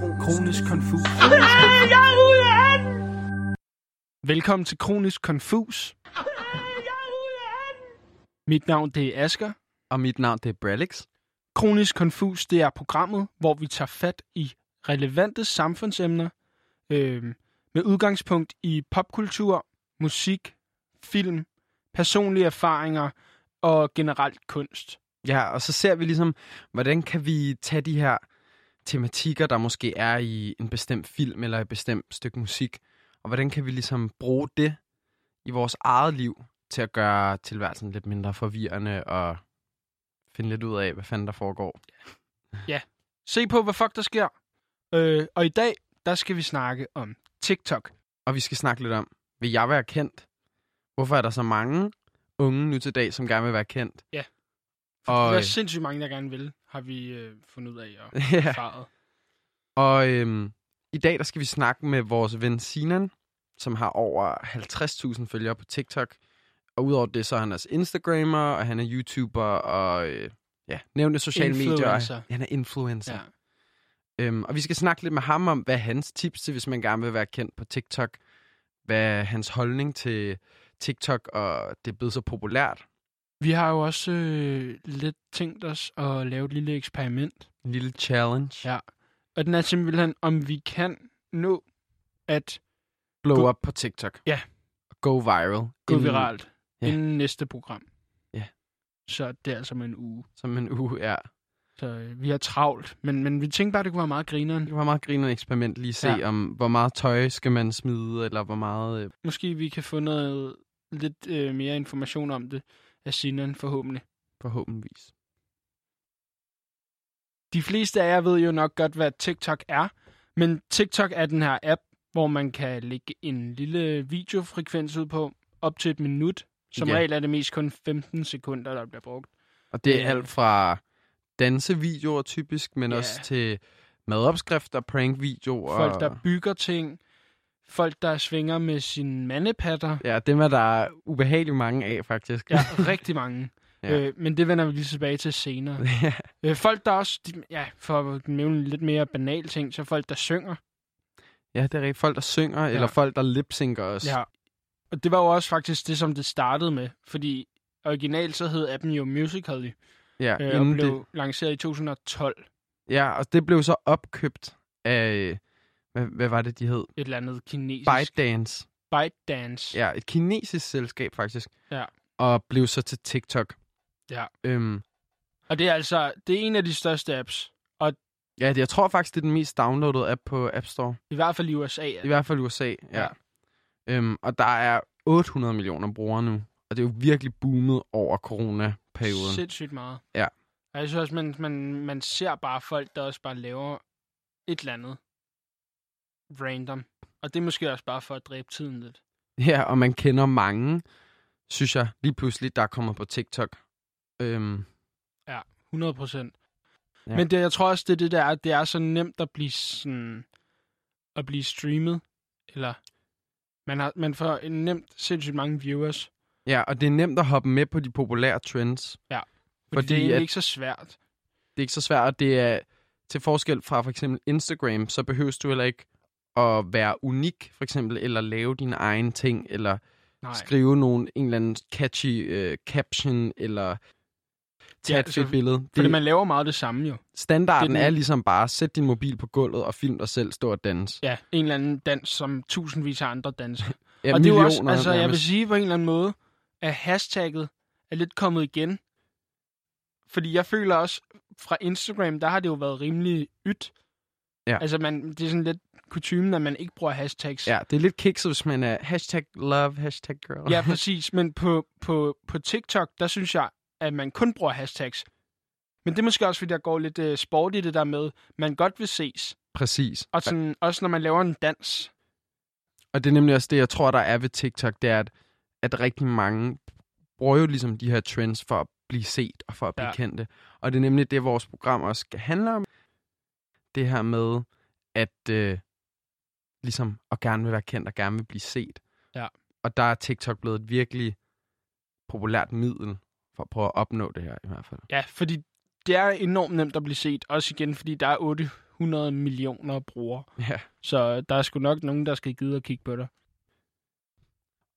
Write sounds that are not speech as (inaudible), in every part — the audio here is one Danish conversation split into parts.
Kronisk konfus. Velkommen til Kronisk Konfus. Mit navn det er Asker. Og mit navn det er Bralix. Kronisk Konfus det er programmet, hvor vi tager fat i relevante samfundsemner øh, med udgangspunkt i popkultur, musik, film, personlige erfaringer og generelt kunst. Ja, og så ser vi ligesom, hvordan kan vi tage de her tematikker, der måske er i en bestemt film eller et bestemt stykke musik, og hvordan kan vi ligesom bruge det i vores eget liv til at gøre tilværelsen lidt mindre forvirrende og finde lidt ud af, hvad fanden der foregår. Ja, se på, hvad fuck der sker. Øh, og i dag, der skal vi snakke om TikTok. Og vi skal snakke lidt om, vil jeg være kendt? Hvorfor er der så mange unge nu til dag, som gerne vil være kendt? Ja. For Og, der er øh, sindssygt mange, der gerne vil, har vi øh, fundet ud af og (laughs) Ja. erfaret. Og øhm, i dag der skal vi snakke med vores ven Sinan, som har over 50.000 følgere på TikTok. Og udover det, så er han også Instagrammer, og han er YouTuber, og øh, ja, nævnte sociale medier. Influencer. Han er influencer. Ja. Øhm, og vi skal snakke lidt med ham om, hvad hans tips til, hvis man gerne vil være kendt på TikTok. Hvad er hans holdning til TikTok, og det er blevet så populært. Vi har jo også øh, lidt tænkt os at lave et lille eksperiment. En lille challenge. Ja. Og den er simpelthen, om vi kan nå at Blow Gå- up på TikTok. Ja. Go viral. gå Inden- viralt ja. inden næste program. Ja. Så det er altså med en uge. Som en uge, ja. Så øh, vi har travlt. Men, men vi tænkte bare, det kunne være meget grineren. Det var meget grinerende eksperiment lige se, ja. om hvor meget tøj skal man smide, eller hvor meget... Øh, Måske vi kan få noget lidt øh, mere information om det af Sinan forhåbentlig. forhåbentligvis. De fleste af jer ved jo nok godt, hvad TikTok er. Men TikTok er den her app, hvor man kan lægge en lille videofrekvens ud på op til et minut. Som Ja. regel er det mest kun 15 sekunder, der bliver brugt. Og det er Øh. alt fra dansevideoer typisk, men Ja. også til madopskrifter, prankvideoer. Folk, der bygger ting. Folk, der svinger med sine mandepatter. Ja, dem er der ubehageligt mange af, faktisk. Ja, (laughs) rigtig mange. Ja. øh, men det vender vi lige tilbage til senere. (laughs) ja. Øh, folk, der også, de, ja, for at nævne lidt mere banal ting, så folk, der synger. ja, det er rigtigt. Folk, der synger, ja. eller folk, der lipsynker også. Ja. Og det var jo også faktisk det, som det startede med. Fordi originalt så hed appen jo Musical.ly, ja øh, og blev det, lanceret i 2012. ja, og det blev så opkøbt af... Hvad, hvad var det, de hed? Et eller andet kinesisk. ByteDance. ByteDance. Ja, et kinesisk selskab, faktisk. Ja. Og blev så til TikTok. Ja. Øhm, Og det er altså, det er en af de største apps. Ja, det, jeg tror faktisk, det er den mest downloadede app på App Store. I hvert fald i USA. I hvert fald USA, ja. Ja. ja. Øhm, og der er 800 millioner brugere nu. Og det er jo virkelig boomet over coronaperioden. Sindssygt meget. Ja. Og jeg synes også, man, man, man ser bare folk, der også bare laver et eller andet random. Og det er måske også bare for at dræbe tiden lidt. Ja, og man kender mange, synes jeg, lige pludselig, der er kommet på TikTok. Øhm, 100 procent. Ja. Ja. Men det, jeg tror også, det er det der, at det er så nemt at blive sådan, at blive streamet. Eller man, har, man får nemt sindssygt mange viewers. ja, og det er nemt at hoppe med på de populære trends. Fordi, Fordi fordi det er at- ikke så svært. Det er ikke så svært, og det er til forskel fra for eksempel Instagram, så behøver du heller ikke at være unik, for eksempel, eller lave dine egne ting, eller Nej. skrive nogle, en eller anden catchy uh, caption, eller tage Ja, et fedt så- billede. Fordi Det, man laver meget det samme jo. standarden det er den- er ligesom bare, sæt din mobil på gulvet og film dig selv stå og danse. Ja, en eller anden dans, som tusindvis af andre danser. (laughs) Ja, og det er jo også, altså jeg vil nærmest. sige på en eller anden måde, at hashtagget er lidt kommet igen. Fordi jeg føler også, fra Instagram, der har det jo været rimelig ydt. Ja. Altså man, det er sådan lidt kutumen, at man ikke bruger hashtags. Ja, det er lidt kikset, hvis man er hashtag love, hashtag girl. ja (laughs) præcis. Men på, på, på TikTok, der synes jeg, at man kun bruger hashtags. Men det er måske også, fordi der går lidt uh, sport i det der med, man godt vil ses. Præcis. Og sådan, også når man laver en dans. Og det er nemlig også det, jeg tror, der er ved TikTok, det er, at, at rigtig mange bruger jo ligesom de her trends for at blive set og for at blive Ja. kendte. Og det er nemlig det, vores program også skal handle om. Det her med, at øh, ligesom at gerne vil være kendt og gerne vil blive set. Ja. Og der er TikTok blevet et virkelig populært middel for at prøve at opnå det her i hvert fald. Ja, fordi det er enormt nemt at blive set. Også igen, fordi der er 100 millioner brugere. Ja. Så der er sgu nok nogen, der skal gide at kigge på dig.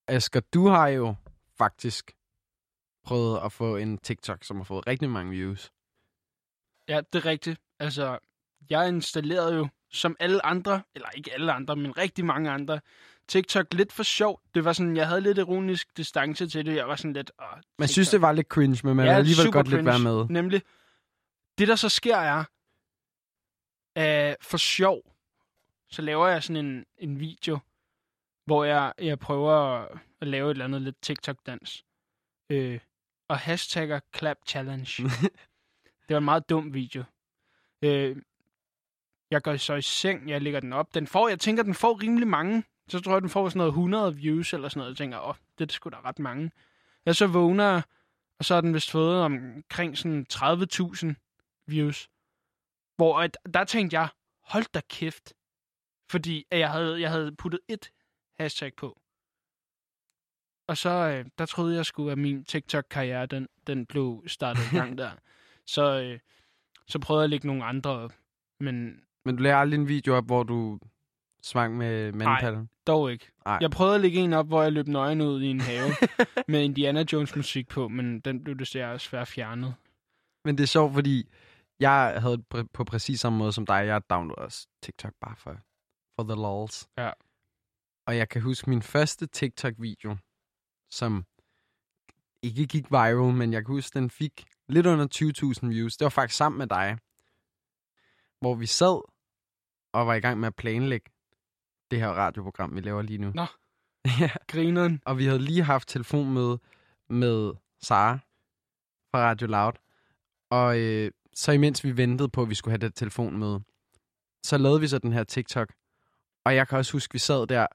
Asger, du har jo faktisk prøvet at få en TikTok, som har fået rigtig mange views. Ja, det er rigtigt. Altså, jeg installerede jo, som alle andre, eller ikke alle andre, men rigtig mange andre, TikTok lidt for sjov. Det var sådan, jeg havde lidt ironisk distance til det. Jeg var sådan lidt... Åh, Man synes, det var lidt cringe, men man Ja, alligevel godt lidt være med. Nemlig, det der så sker er, at for sjov, så laver jeg sådan en, en video, hvor jeg, jeg prøver at lave et eller andet lidt TikTok-dans. Øh, og hashtagger clap challenge. (laughs) det var en meget dum video. Øh, jeg går så i seng, jeg lægger den op. Den får, jeg tænker, den får rimelig mange. Så tror jeg, den får sådan noget 100 views eller sådan noget. Jeg tænker, åh, det er sgu da ret mange. Jeg så vågner, og så har den vist fået omkring sådan 30.000 views. Hvor at, der tænkte jeg, hold da kæft. Fordi at jeg havde, jeg havde puttet et hashtag på. Og så, øh, der troede jeg skulle, at min TikTok-karriere, den, den blev startet i gang (laughs) der. Så, øh, så prøvede jeg at lægge nogle andre op. Men Men du lader aldrig en video op, hvor du svang med mandpallen? dog ikke. Ej. Jeg prøvede at lægge en op, hvor jeg løb nøgen ud i en (laughs) have med Indiana Jones musik på, men den blev desværre svært fjernet. Men det er sjovt, fordi jeg havde pr- på præcis samme måde som dig. Jeg downloadede også TikTok bare for, for the lols. Ja. Og jeg kan huske min første TikTok-video, som ikke gik viral, men jeg kan huske, den fik lidt under 20.000 views. Det var faktisk sammen med dig, hvor vi sad og var i gang med at planlægge det her radioprogram, vi laver lige nu. Nå. (laughs) ja. Grineren. Og vi havde lige haft telefonmøde med Sara fra Radio Loud. Og øh, så imens vi ventede på, at vi skulle have det telefonmøde, så lavede vi så den her TikTok. Og jeg kan også huske, at vi sad der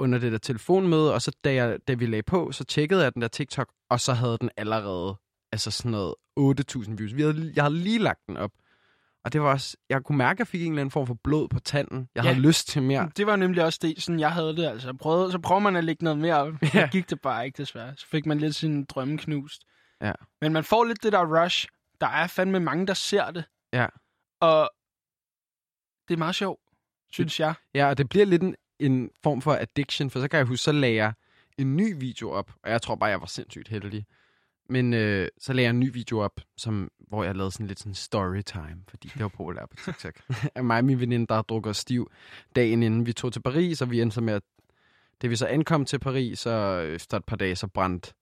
under det der telefonmøde, og så da, jeg, da vi lagde på, så tjekkede jeg den der TikTok, og så havde den allerede altså sådan noget 8.000 views. Vi havde, jeg havde lige lagt den op. Og det var også, jeg kunne mærke, at jeg fik en eller anden form for blod på tanden. Jeg Ja. havde lyst til mere. Det var nemlig også det, sådan jeg havde det. Altså, prøvede, så prøver man at lægge noget mere op. (laughs) Ja. Så gik det bare ikke desværre. Så fik man lidt sin drømme knust. Ja. Men man får lidt det der rush. Der er fandme mange, der ser det. Ja. Og det er meget sjovt, synes jeg. Ja, og det bliver lidt en, en form for addiction, for så kan jeg huske, så lagde jeg en ny video op, og jeg tror bare, jeg var sindssygt heldig. Men øh, så lagde jeg en ny video op, som, hvor jeg lavede sådan lidt sådan storytime, fordi det var populært på TikTok. (laughs) af mig og min veninde, der drukker stiv dagen inden vi tog til Paris, og vi endte så med at, da vi så ankom til Paris, så efter et par dage, så brændte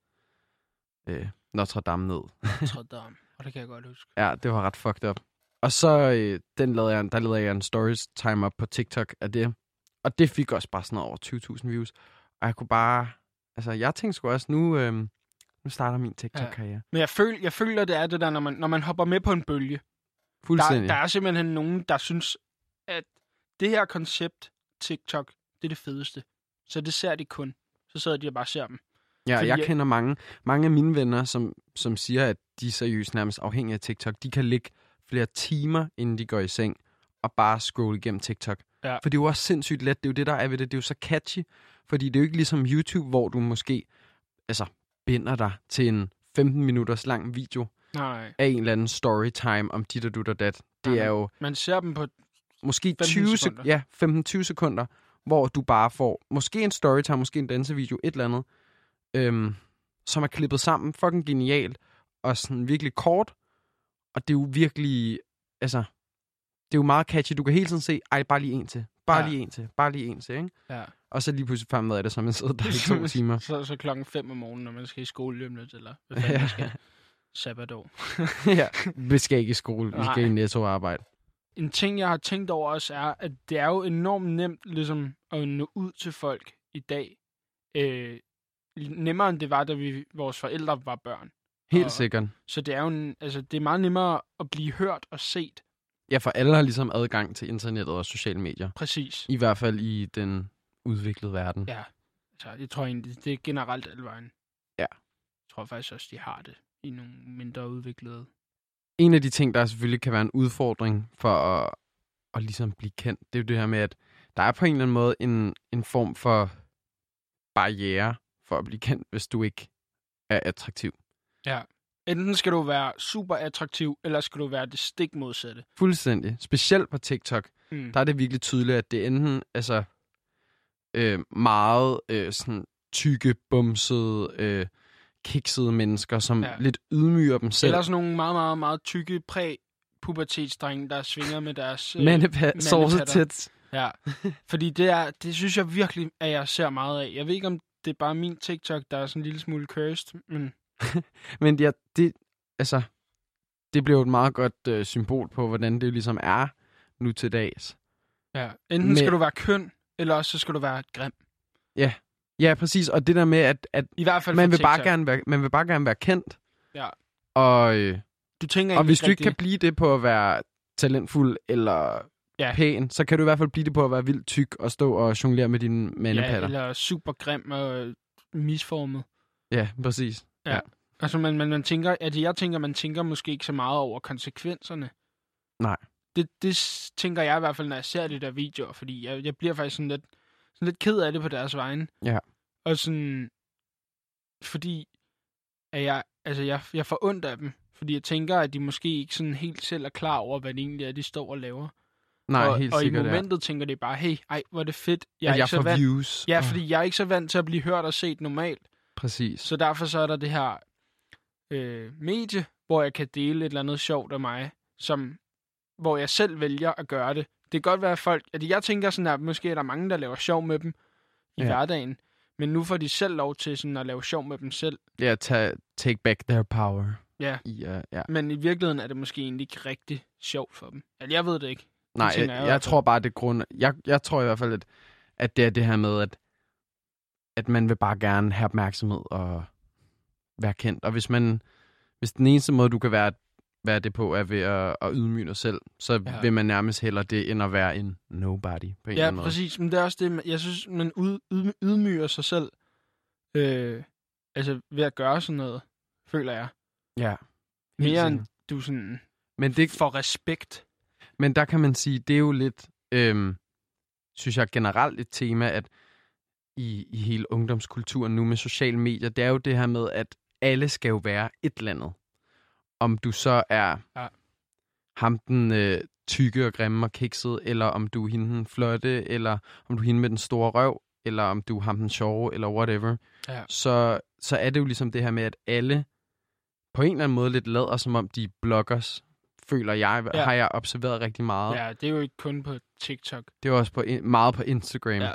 øh, Notre Dame ned. Tror, der Og det kan jeg godt huske. Ja, det var ret fucked up. Og så øh, den lavede jeg, der lavede jeg en stories time op på TikTok af det. Og det fik også bare sådan noget over 20.000 views. Og jeg kunne bare... Altså, jeg tænkte sgu også, nu, øh, nu starter min TikTok-karriere. Men jeg, føl, jeg føler, det er det der, når man, når man hopper med på en bølge. Der, Fuldstændig. der er simpelthen nogen, der synes, at det her koncept, TikTok, det er det fedeste. Så det ser de kun. Så sidder de og bare ser dem. ja, fordi jeg jeg- kender mange, mange af mine venner, som, som siger, at de er seriøst nærmest afhængige af TikTok. De kan ligge flere timer, inden de går i seng, og bare scrolle igennem TikTok. Ja. For det er jo også sindssygt let. Det er jo det, der er ved det. Det er jo så catchy. Fordi det er jo ikke ligesom YouTube, hvor du måske altså, binder dig til en 15 minutters lang video Nej. af en eller anden storytime om dit og dut og dat. Det Nej. er jo Man ser dem på... måske 15 20 sek- sekunder. ja, 15-20 sekunder, hvor du bare får måske en storytime, måske en dansevideo, et eller andet, øhm, som er klippet sammen, fucking genialt, og sådan virkelig kort, og det er jo virkelig, altså, det er jo meget catchy. Du kan hele tiden se, ej, bare lige en til, bare Ja. lige en til, bare lige en til, ikke? Ja. Og så lige pludselig med af det, så man sidder der i to (laughs) timer. Så, så klokken 5 om morgenen, når man skal i skole lige lidt, eller hvad (laughs) fanden Ja. man skal. Sabbatår. (laughs) ja, vi skal ikke i skole, vi skal i netto arbejde. En ting, jeg har tænkt over også, er, at det er jo enormt nemt ligesom, at nå ud til folk i dag. Øh, nemmere end det var, da vi, vores forældre var børn. Helt Og- sikkert. Så det er jo en, altså, det er meget nemmere at blive hørt og set. Ja, for alle har ligesom adgang til internettet og sociale medier. Præcis. I hvert fald i den udviklede verden. Ja. Altså, jeg tror egentlig, det er generelt alle vejen. Ja. Jeg tror faktisk også, de har det i nogle mindre udviklede. En af de ting, der selvfølgelig kan være en udfordring for at, at ligesom blive kendt, det er jo det her med, at der er på en eller anden måde en, en form for barriere for at blive kendt, hvis du ikke er attraktiv. Ja. Enten skal du være super attraktiv, eller skal du være det stik modsatte. Fuldstændig. Specielt på TikTok, Mm. der er det virkelig tydeligt, at det enten altså, øh, meget øh, sådan, tykke, bumsede, øh, kiksede mennesker, som Ja. lidt ydmyger dem selv. Eller sådan nogle meget, meget, meget tykke præ-pubertetsdrenge, der svinger med deres... øh, Mandepat, sovsetits. Ja, fordi det, er, det synes jeg virkelig, at jeg ser meget af. Jeg ved ikke, om det er bare min TikTok, der er sådan en lille smule cursed, men (laughs) Men ja, det, altså, det bliver jo et meget godt øh, symbol på, hvordan det ligesom er nu til dags. ja. enten Men- skal du være køn, eller også så skal du være grim. Ja, præcis. Og det der med, at, at I hvert fald man, vil bare gerne være, man vil bare gerne være kendt. Ja. Og, øh, Du tænker og hvis du ikke rigtig- kan blive det på at være talentfuld eller Ja. pæn, så kan du i hvert fald blive det på at være vildt tyk og stå og jonglere med dine ja, mandepatter. eller super grim og misformet. Ja, præcis. Altså, man, man, man tænker, at jeg tænker, man tænker måske ikke så meget over konsekvenserne. Nej. Det, det tænker jeg i hvert fald, når jeg ser de der videoer, fordi jeg, jeg bliver faktisk sådan lidt, sådan lidt ked af det på deres vegne. Ja. Og sådan, fordi at jeg, altså jeg, jeg får ondt af dem, fordi jeg tænker, at de måske ikke sådan helt selv er klar over, hvad det egentlig er, de står og laver. Nej, og, helt og i sikkert. ja. momentet tænker de bare, hey, ej, hvor er det fedt. Jeg Jeg er at ikke jeg så vant. views. Ja, fordi jeg er ikke så vant til at blive hørt og set normalt. Præcis. Så derfor så er der det her øh, medie, hvor jeg kan dele et eller andet sjovt af mig, som, hvor jeg selv vælger at gøre det. Det kan godt være at folk... At jeg tænker sådan, at måske er der mange, der laver sjov med dem i Ja. hverdagen. Men nu får de selv lov til sådan at lave sjov med dem selv. Ja, ta- take back their power. Ja. I, uh, ja. Men i virkeligheden er det måske egentlig ikke rigtig sjovt for dem. Altså, jeg ved det ikke. Nej, jeg, jeg jeg, tror bare, det grund... Jeg, jeg tror i hvert fald, at, at det er det her med, at, at man vil bare gerne have opmærksomhed og være kendt. Og hvis man... Hvis den eneste måde, du kan være, være det på, er ved at, at ydmyge dig selv, så Ja. ja. vil man nærmest hellere det, end at være en nobody på en eller Ja, anden måde. præcis. Men det er også det, jeg synes, man ud, yd, ydmyger sig selv. Øh, altså ved at gøre sådan noget, føler jeg. Ja. Mere end du sådan Men, det, får respekt. men der kan man sige, det er jo lidt, øhm, synes jeg generelt et tema, at i, i hele ungdomskulturen nu med sociale medier, det er jo det her med, at alle skal jo være et eller andet. Om du så er Ja. ham den øh, tykke og grimme og kikset, eller om du er hende den flotte, eller om du er hende med den store røv, eller om du er ham den sjove, eller whatever. Ja. Så, så er det jo ligesom det her med, at alle på en eller anden måde lidt lader, som om de er bloggers, føler jeg, Ja. ja. har jeg observeret rigtig meget. Ja, det er jo ikke kun på TikTok. Det er også på, meget på Instagram. Ja. Ja.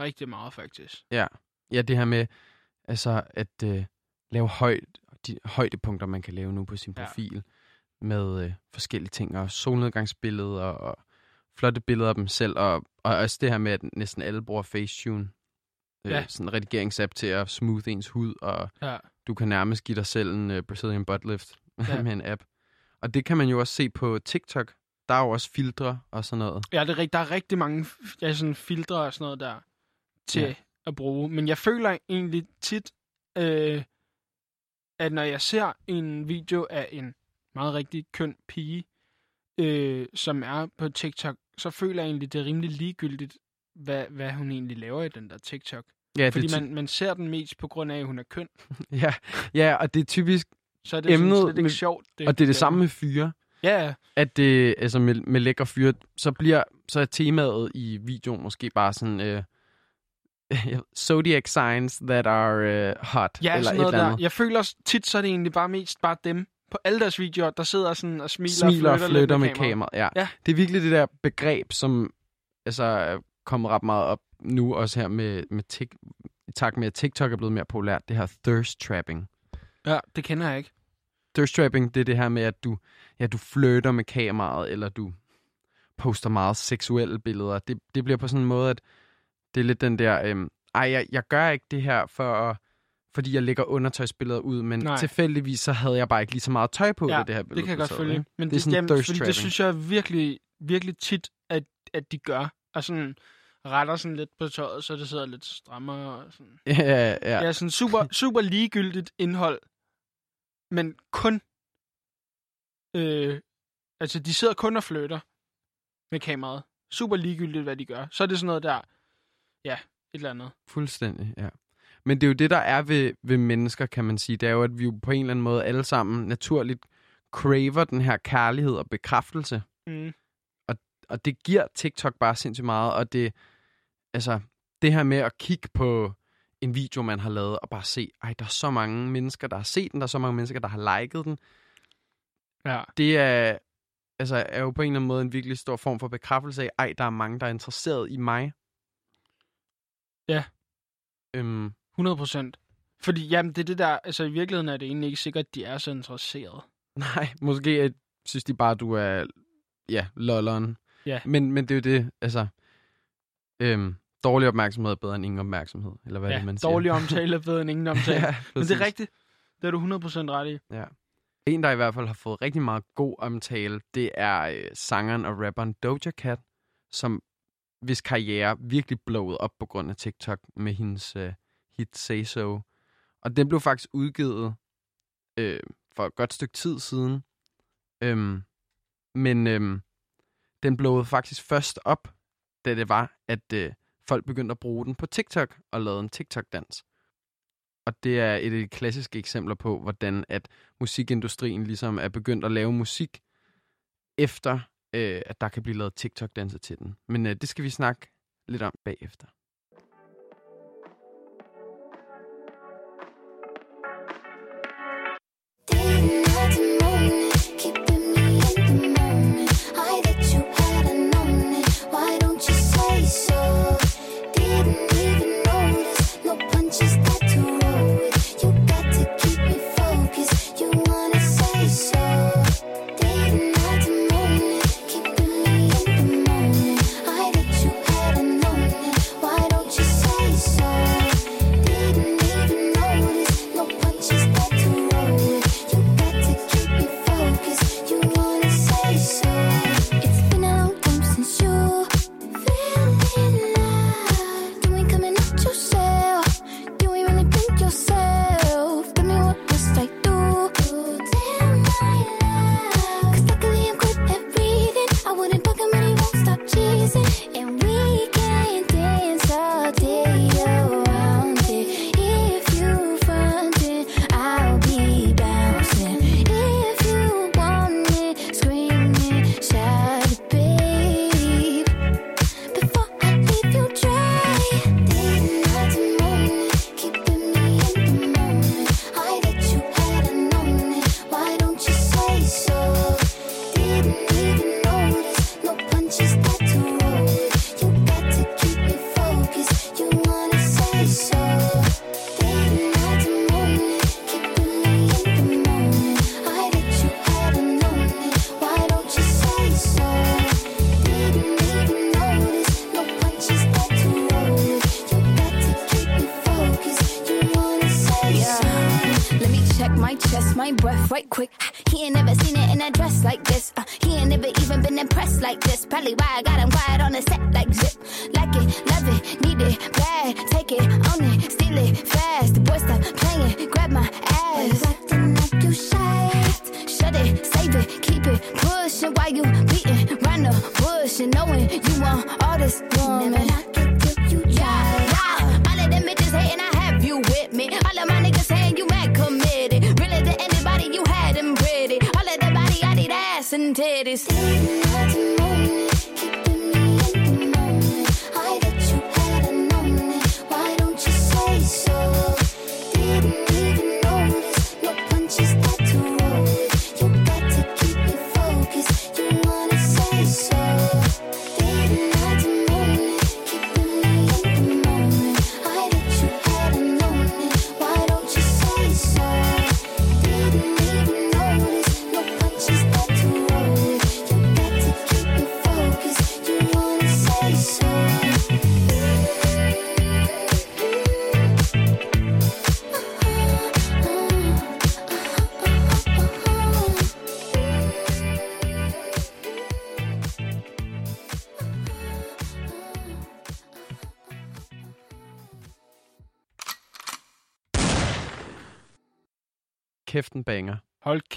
Rigtig meget, faktisk. ja, det her med altså at øh, lave højt, de højdepunkter, man kan lave nu på sin Ja. profil, med øh, forskellige ting, og solnedgangsbilleder, og flotte billeder af dem selv, og, og også det her med, at næsten alle bruger Facetune. Øh, Ja. Sådan en redigeringsapp til at smooth ens hud, og Ja. du kan nærmest give dig selv en uh, Brazilian butt lift Ja. ja. (laughs) med en app. Og det kan man jo også se på TikTok. Der er jo også filtre og sådan noget. Ja, det er, der er rigtig mange ja, sådan filtre og sådan noget der til ja. Ja. at bruge. Men jeg føler egentlig tit, øh, at når jeg ser en video af en meget rigtig køn pige, øh, som er på TikTok, så føler jeg egentlig, det er rimelig ligegyldigt, hvad, hvad hun egentlig laver i den der TikTok. Ja, Fordi det er man, man ser den mest på grund af, at hun er køn. (laughs) ja, ja, og det er typisk, Så er det Emnet sådan ikke med- sjovt. og det er de det samme laver. med fyre. Ja, ja. At det, altså med, med lækre fyre, så bliver, så er temaet i videoen måske bare sådan, øh, (laughs) zodiac signs that are øh, hot, Ja, eller sådan et noget eller der. andet. Jeg føler tit, så er det egentlig bare mest bare dem på alle deres videoer, der sidder sådan og smiler, Smiler og lidt flytter med kameraet. kamera. Ja. Ja. Det er virkelig det der begreb, som altså, er kommet ret meget op nu, også her med, med tik, i takt med, at TikTok er blevet mere populært, det her thirst trapping. Ja, det kender jeg ikke. Thirst trapping, det er det her med, at du, ja, du flytter med kameraet, eller du poster meget seksuelle billeder. Det, det bliver på sådan en måde, at det er lidt den der, øhm, ej, jeg, jeg gør ikke det her for fordi jeg lægger undertøjsbilleder ud, men Nej. Tilfældigvis så havde jeg bare ikke lige så meget tøj på, Ja, da det her billede Det kan jeg godt følge. ikke? Men Det er sådan jamen, det synes jeg virkelig, virkelig tit, at, at de gør. Og sådan retter sådan lidt på tøjet, så det sidder lidt strammere. Og sådan. (laughs) Ja, ja, ja. Ja. ja, sådan super, super ligegyldigt indhold. Men kun... Øh, altså, de sidder kun og flytter med kameraet. Super ligegyldigt, hvad de gør. Så er det sådan noget der... Ja, et eller andet. Fuldstændig, ja. Men det er jo det, der er ved, ved mennesker, kan man sige. Det er jo, at vi jo på en eller anden måde alle sammen naturligt craver den her kærlighed og bekræftelse. Mm. Og det giver TikTok bare sindssygt meget. Og det, altså, det her med at kigge på en video, man har lavet, og bare se, ej, der er så mange mennesker, der har set den, der er så mange mennesker, der har liket den. Ja. Det er, altså, er jo på en eller anden måde en virkelig stor form for bekræftelse af, ej, der er mange, der er interesseret i mig. Ja. Øhm, 100 procent. Fordi jamen, det er det der, altså i virkeligheden er det egentlig ikke sikkert, at de er så interesserede. (laughs) nej, måske at, synes de bare, du er, ja, lolleren. Ja. Men, men det er jo det, altså, øhm, dårlig opmærksomhed er bedre end ingen opmærksomhed, eller hvad er ja, det, man siger? dårlig (laughs) omtale er bedre end ingen omtale. ja, Men det er rigtigt. Det er du 100 procent ret i. Ja. En, der i hvert fald har fået rigtig meget god omtale, det er øh, sangeren og rapperen Doja Cat, som hvis karriere virkelig blowet op på grund af TikTok med hendes øh, hit Say So. Og den blev faktisk udgivet øh, for et godt stykke tid siden. Øhm, men øhm, den blowede faktisk først op, da det var, at øh, folk begyndte at bruge den på TikTok og lavede en TikTok-dans. Og det er et af de klassiske eksempler på, hvordan at musikindustrien ligesom er begyndt at lave musik, efter øh, at der kan blive lavet TikTok-danser til den. Men øh, det skal vi snakke lidt om bagefter.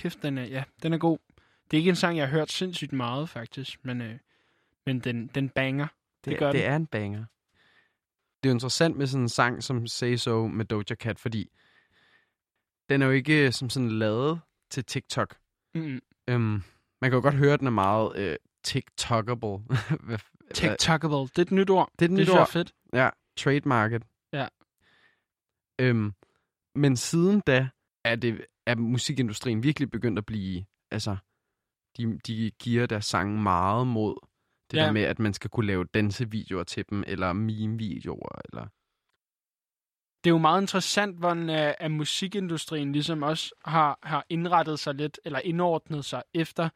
Kæft, den er, ja, den er god. Det er ikke en sang, jeg har hørt sindssygt meget, faktisk. Men, øh, men den, den banger. Det, gør det den. er en banger. det er jo interessant med sådan en sang som Say So med Doja Cat, fordi den er jo ikke som sådan lavet til TikTok. Mm. Øhm, man kan jo godt høre, at den er meget øh, TikTokable. (laughs) TikTokable. Det er et nyt ord. Det er et det nyt er ord. fedt. Ja, trademarket. Ja. Øhm, men siden da er, det, er musikindustrien virkelig begyndt at blive, altså, de, de giver deres sange meget mod det Ja. der med, at man skal kunne lave dansevideoer til dem, eller meme-videoer, eller... Det er jo meget interessant, hvordan øh, at musikindustrien ligesom også har, har indrettet sig lidt, eller indordnet sig efter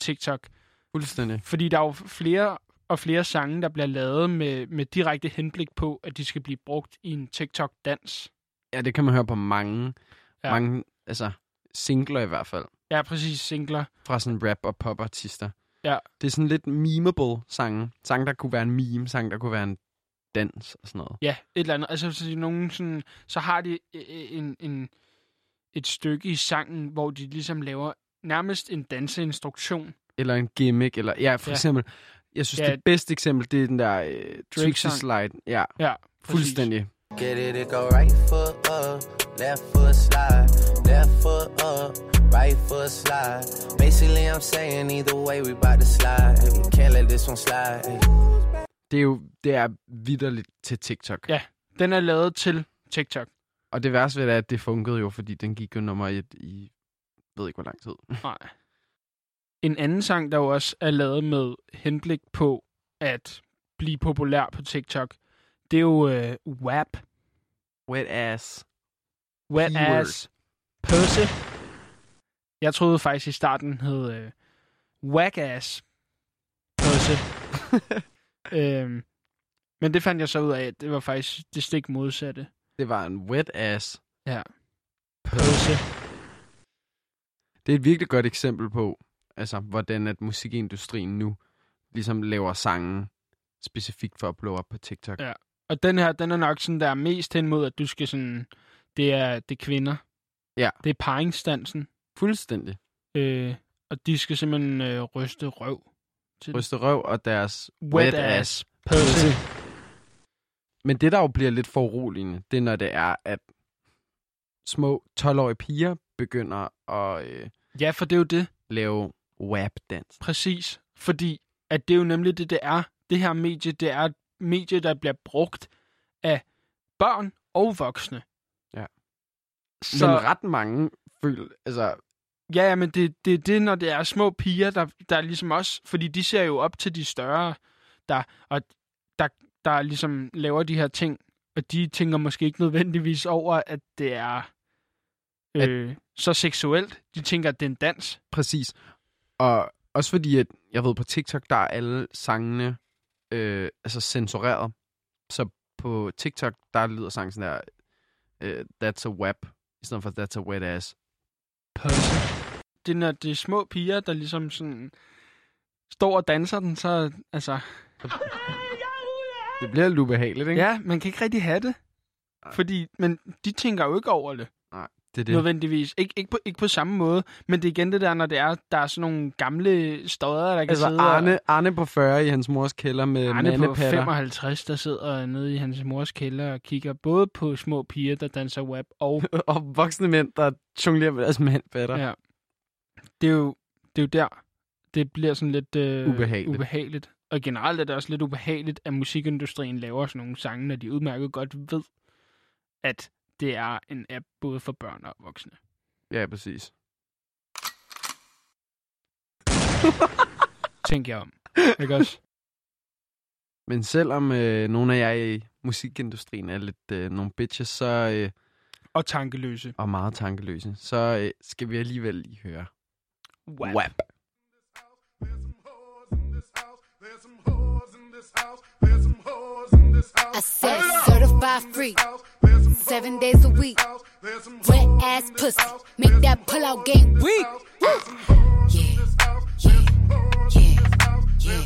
TikTok. Fuldstændig. Fordi der er jo flere og flere sange, der bliver lavet med, med direkte henblik på, at de skal blive brugt i en TikTok-dans. Ja, det kan man høre på mange, Ja. ja. mange altså, singler i hvert fald, Ja, præcis, singler. fra sådan rap- og pop-artister. Ja. Det er sådan lidt memeable sange. Sange, der kunne være en meme, sange, der kunne være en dans og sådan noget. Ja, et eller andet. Altså, så, de nogen sådan, så har de øh, en, en, et stykke i sangen, hvor de ligesom laver nærmest en danseinstruktion. Eller en gimmick, eller ja, for Ja. eksempel, jeg synes, Ja. det bedste eksempel, det er den der øh, Trixie sang. Slide. Ja, Ja, præcis. fuldstændig. Get it, it go right foot up, left foot slide, left foot up, right foot slide. Basically, I'm saying either way, we bout to slide. Hey, can't let this one slide. Hey. Det er jo det er vidderligt til TikTok. Ja. Den er lavet til TikTok. Og det værste ved det er, at det funkede jo, fordi den gik jo nummer et i, ved ikke hvor lang tid. (laughs) Nej. En anden sang, der jo også er lavet med henblik på at blive populær på TikTok, det er jo øh, WAP. Wet ass. Wet Keyword. Ass Pussy. Jeg troede faktisk i starten hed øh, Whack Ass Pussy. (laughs) øhm, men det fandt jeg så ud af, at det var faktisk det stik modsatte. Det var en wet ass. Ja. Pussy. Det er et virkelig godt eksempel på, altså, hvordan at musikindustrien nu ligesom laver sange specifikt for at blow op på TikTok. Ja. Og den her, den er nok sådan, der er mest hen mod, at du skal sådan... Det er, det er kvinder. Ja. Det er paringsdansen. Fuldstændig. Øh, og de skal simpelthen øh, ryste røv. Til Ryste røv og deres Wet, wet, ass. ass. Pussy. Men det, der jo bliver lidt foruroligende, det er, når det er, at små 12-årige piger begynder at øh, Ja, for det er jo det. lave WAP-dans. Præcis. Fordi at det er jo nemlig det, det er. Det her medie, det er et medie, der bliver brugt af børn og voksne. Så. Men ret mange føler, altså, ja, ja, men det, det er det, når det er små piger, der, der ligesom også... Fordi de ser jo op til de større, der, og der, der ligesom laver de her ting. Og de tænker måske ikke nødvendigvis over, at det er øh, så seksuelt. De tænker, at det er en dans. præcis. Og også fordi, at jeg ved, på TikTok, der er alle sangene øh, altså censureret. Så på TikTok, der lyder sangen sådan der, øh, that's a WAP, i stedet for that's a wet ass. Pussy. Det er, når det er små piger, der ligesom sådan står og danser den, så altså... Det bliver lidt ubehageligt, ikke? Ja, man kan ikke rigtig have det. Fordi, men de tænker jo ikke over det, det er det. nødvendigvis. Ik- ikke, på, ikke på samme måde, men det er igen det der, når det er, der er sådan nogle gamle stodder, der kan Altså sidde Arne, Arne på 40 i hans mors kælder med og... Arne på mandepatter. 55, der sidder nede i hans mors kælder og kigger både på små piger, der danser web, og (laughs) og voksne mænd, der jonglerer med deres mandpatter. Ja. Det er jo, det er jo der, det bliver sådan lidt øh, Ubehageligt. ubehageligt. Og generelt er det også lidt ubehageligt, at musikindustrien laver sådan nogle sange, når de udmærket godt ved, at det er en app både for børn og voksne. Ja, præcis. (laughs) Tænk jer om. Ikke også? Men selvom øh, nogle af jer i musikindustrien er lidt øh, nogle bitches, så, øh, Og tankeløse. og meget tankeløse, så øh, skal vi alligevel lige høre Wow. WAP. I said certified free, seven days a week. Wet ass pussy, make that pull out game weak. Yeah, yeah, yeah, yeah,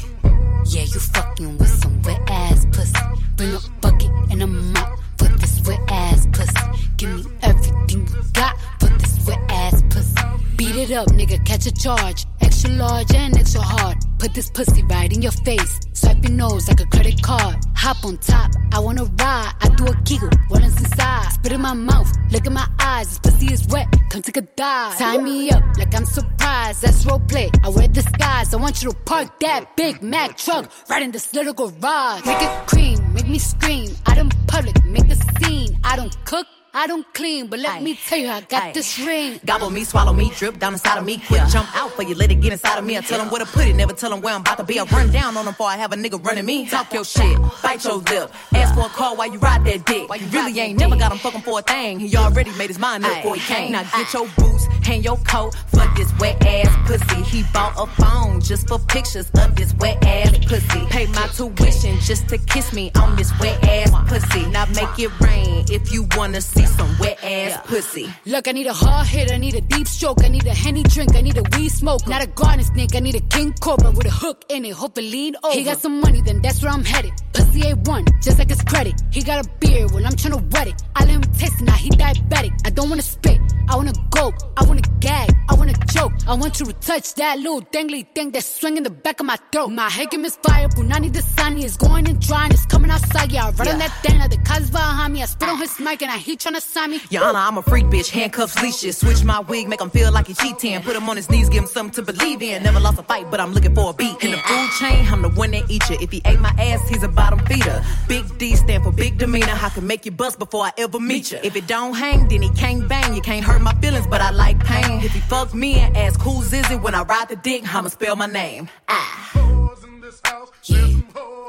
yeah. You fucking with some wet ass pussy. Bring a bucket and a mop for this wet ass pussy. Give me everything you got for this wet ass pussy. Beat it up, nigga, catch a charge. Extra large and extra hard. Put this pussy right in your face. Swipe your nose like a credit card. Hop on top, I wanna ride. I do a giggle, rollin' inside. Spit in my mouth, look in my eyes. This pussy is wet, come take a dive. Tie me up like I'm surprised. That's roleplay. I wear disguise. I want you to park that Big Mac truck right in this little garage. Make it cream, make me scream. Out in public, make a scene. I don't cook. I don't clean, but let Aye. me tell you, I got Aye. this ring. Gobble me, swallow me, drip down inside of me. Quick jump out for you, let it get inside of me. I tell them where to put it, never tell them where I'm about to be. I run down on them before I have a nigga running me. Talk your shit, bite your lip. Ask for a call while you ride that dick. You really ain't never got him fucking for a thing. He already made his mind up before he came. Now get your hang your coat for this wet ass pussy. He bought a phone just for pictures of this wet ass pussy. Pay my tuition just to kiss me on this wet ass pussy. Now make it rain if you wanna see some wet ass pussy. Look, I need a hard hit, I need a deep stroke, I need a henny drink, I need a weed smoke, not a garden snake, I need a king cobra with a hook in it, hope it lean over. He got some money, then that's where I'm headed. Pussy A1, just like his credit. He got a beard, well I'm tryna wet it. I let him taste it, now he diabetic. I don't wanna spit, I wanna go, I wanna gag, I wanna choke. I want you to touch that little dangly thing that's swinging the back of my throat. My head can misfire, Punani the sunny is going and drying, it's coming outside, yeah. I run on that thing, like the cuz behind me. I spit on his mic and I he tryna sign me. Honor, I'm a freak bitch, handcuffs, leashes. Switch my wig, make him feel like he cheating. Put him on his knees, give him something to believe in. Never lost a fight, but I'm looking for a beat. In the food chain, I'm the one that eat you. If he ate my ass, he's a bottom feeder. Big D stand for big demeanor. I can make you bust before I ever meet you. If it don't hang, then he can't bang. You can't hurt my feelings, but I like pain. If he fuck me and ask who's is it when I ride the dick, I'ma spell my name. Ah. Yeah,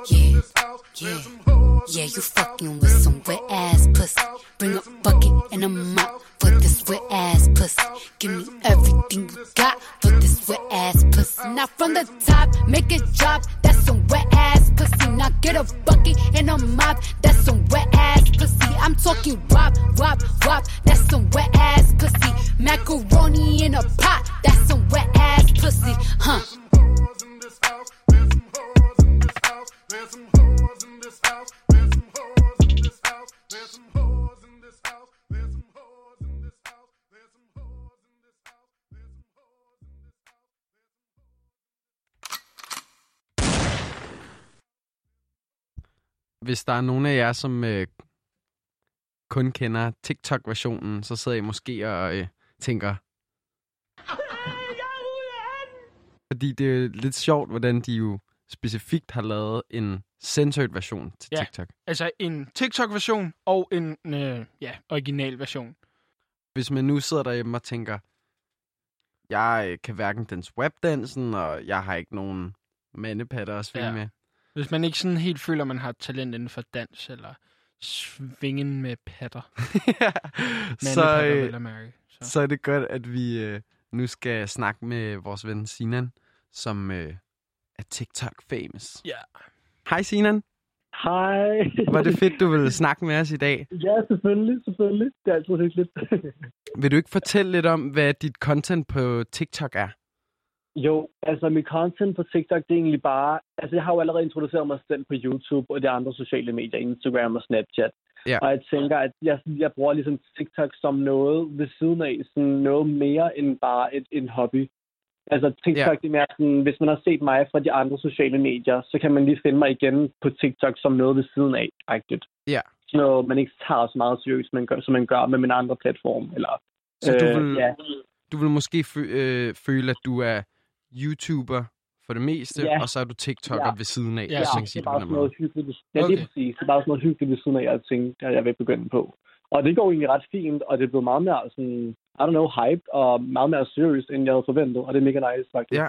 yeah, yeah. Yeah, you fucking with some wet ass pussy. Bring a bucket and a mop for this wet ass pussy. Give me everything you got for this wet ass pussy. Now from the top, make it drop. That's some wet ass pussy. Now get a bucket and a mop. That's some wet ass pussy. I'm talking wop, wop, wop. That's some wet ass pussy. Macaroni in a pot. That's some wet ass pussy. Huh? Hvis der er nogen af jer, som øh, kun kender TikTok-versionen, så sidder I måske og øh, tænker... Fordi det er lidt sjovt, hvordan de jo specifikt har lavet en censored version til Ja. TikTok. Altså en TikTok-version og en øh, ja, original version. Hvis man nu sidder derhjemme og tænker, jeg øh, kan hverken dans webdansen, og jeg har ikke nogen mandepatter at svinge Ja. med. Hvis man ikke sådan helt føler, man har talent inden for dans eller svingen med patter. (laughs) så, Mandepatter, øh, mærke. Så. så er det godt, at vi øh, nu skal snakke med vores ven Sinan, som øh, er TikTok-famous. Ja. Hej Sinan. Hej. Var det fedt, du ville snakke med os i dag. Ja, selvfølgelig, selvfølgelig. Det er altid hyggeligt. Vil du ikke fortælle lidt om, hvad dit content på TikTok er? jo, altså mit content på TikTok, det er egentlig bare... Altså jeg har jo allerede introduceret mig selv på YouTube og de andre sociale medier, Instagram og Snapchat. Ja. Og jeg tænker, at jeg, jeg bruger ligesom TikTok som noget ved siden af, sådan noget mere end bare et, en hobby. Altså TikTok, Ja. det er sådan, hvis man har set mig fra de andre sociale medier, så kan man lige finde mig igen på TikTok som noget ved siden af, rigtigt. Ja. Sådan noget, man ikke tager så meget seriøst, man gør, som man gør med min andre platform. Eller, Så du øh, vil, ja. du vil måske fø- øh, føle, at du er YouTuber for det meste, Ja. og så er du TikToker Ja. ved siden af, Ja, Ja, det sige er bare sådan noget hyggeligt. Ja, okay. Lige præcis. Det er bare sådan noget hyggeligt ved siden af, jeg tænkte, at jeg vil begynde på. Og det går egentlig ret fint, og det er blevet meget mere sådan, I don't know, hype, og meget mere seriøst, end jeg havde forventet, og det er mega nice, faktisk. Ja.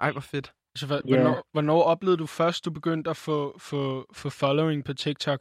Ej, hvor fedt. Altså, hvor, Ja. hvornår, hvornår oplevede du først, du begyndte at få, få, få following på TikTok?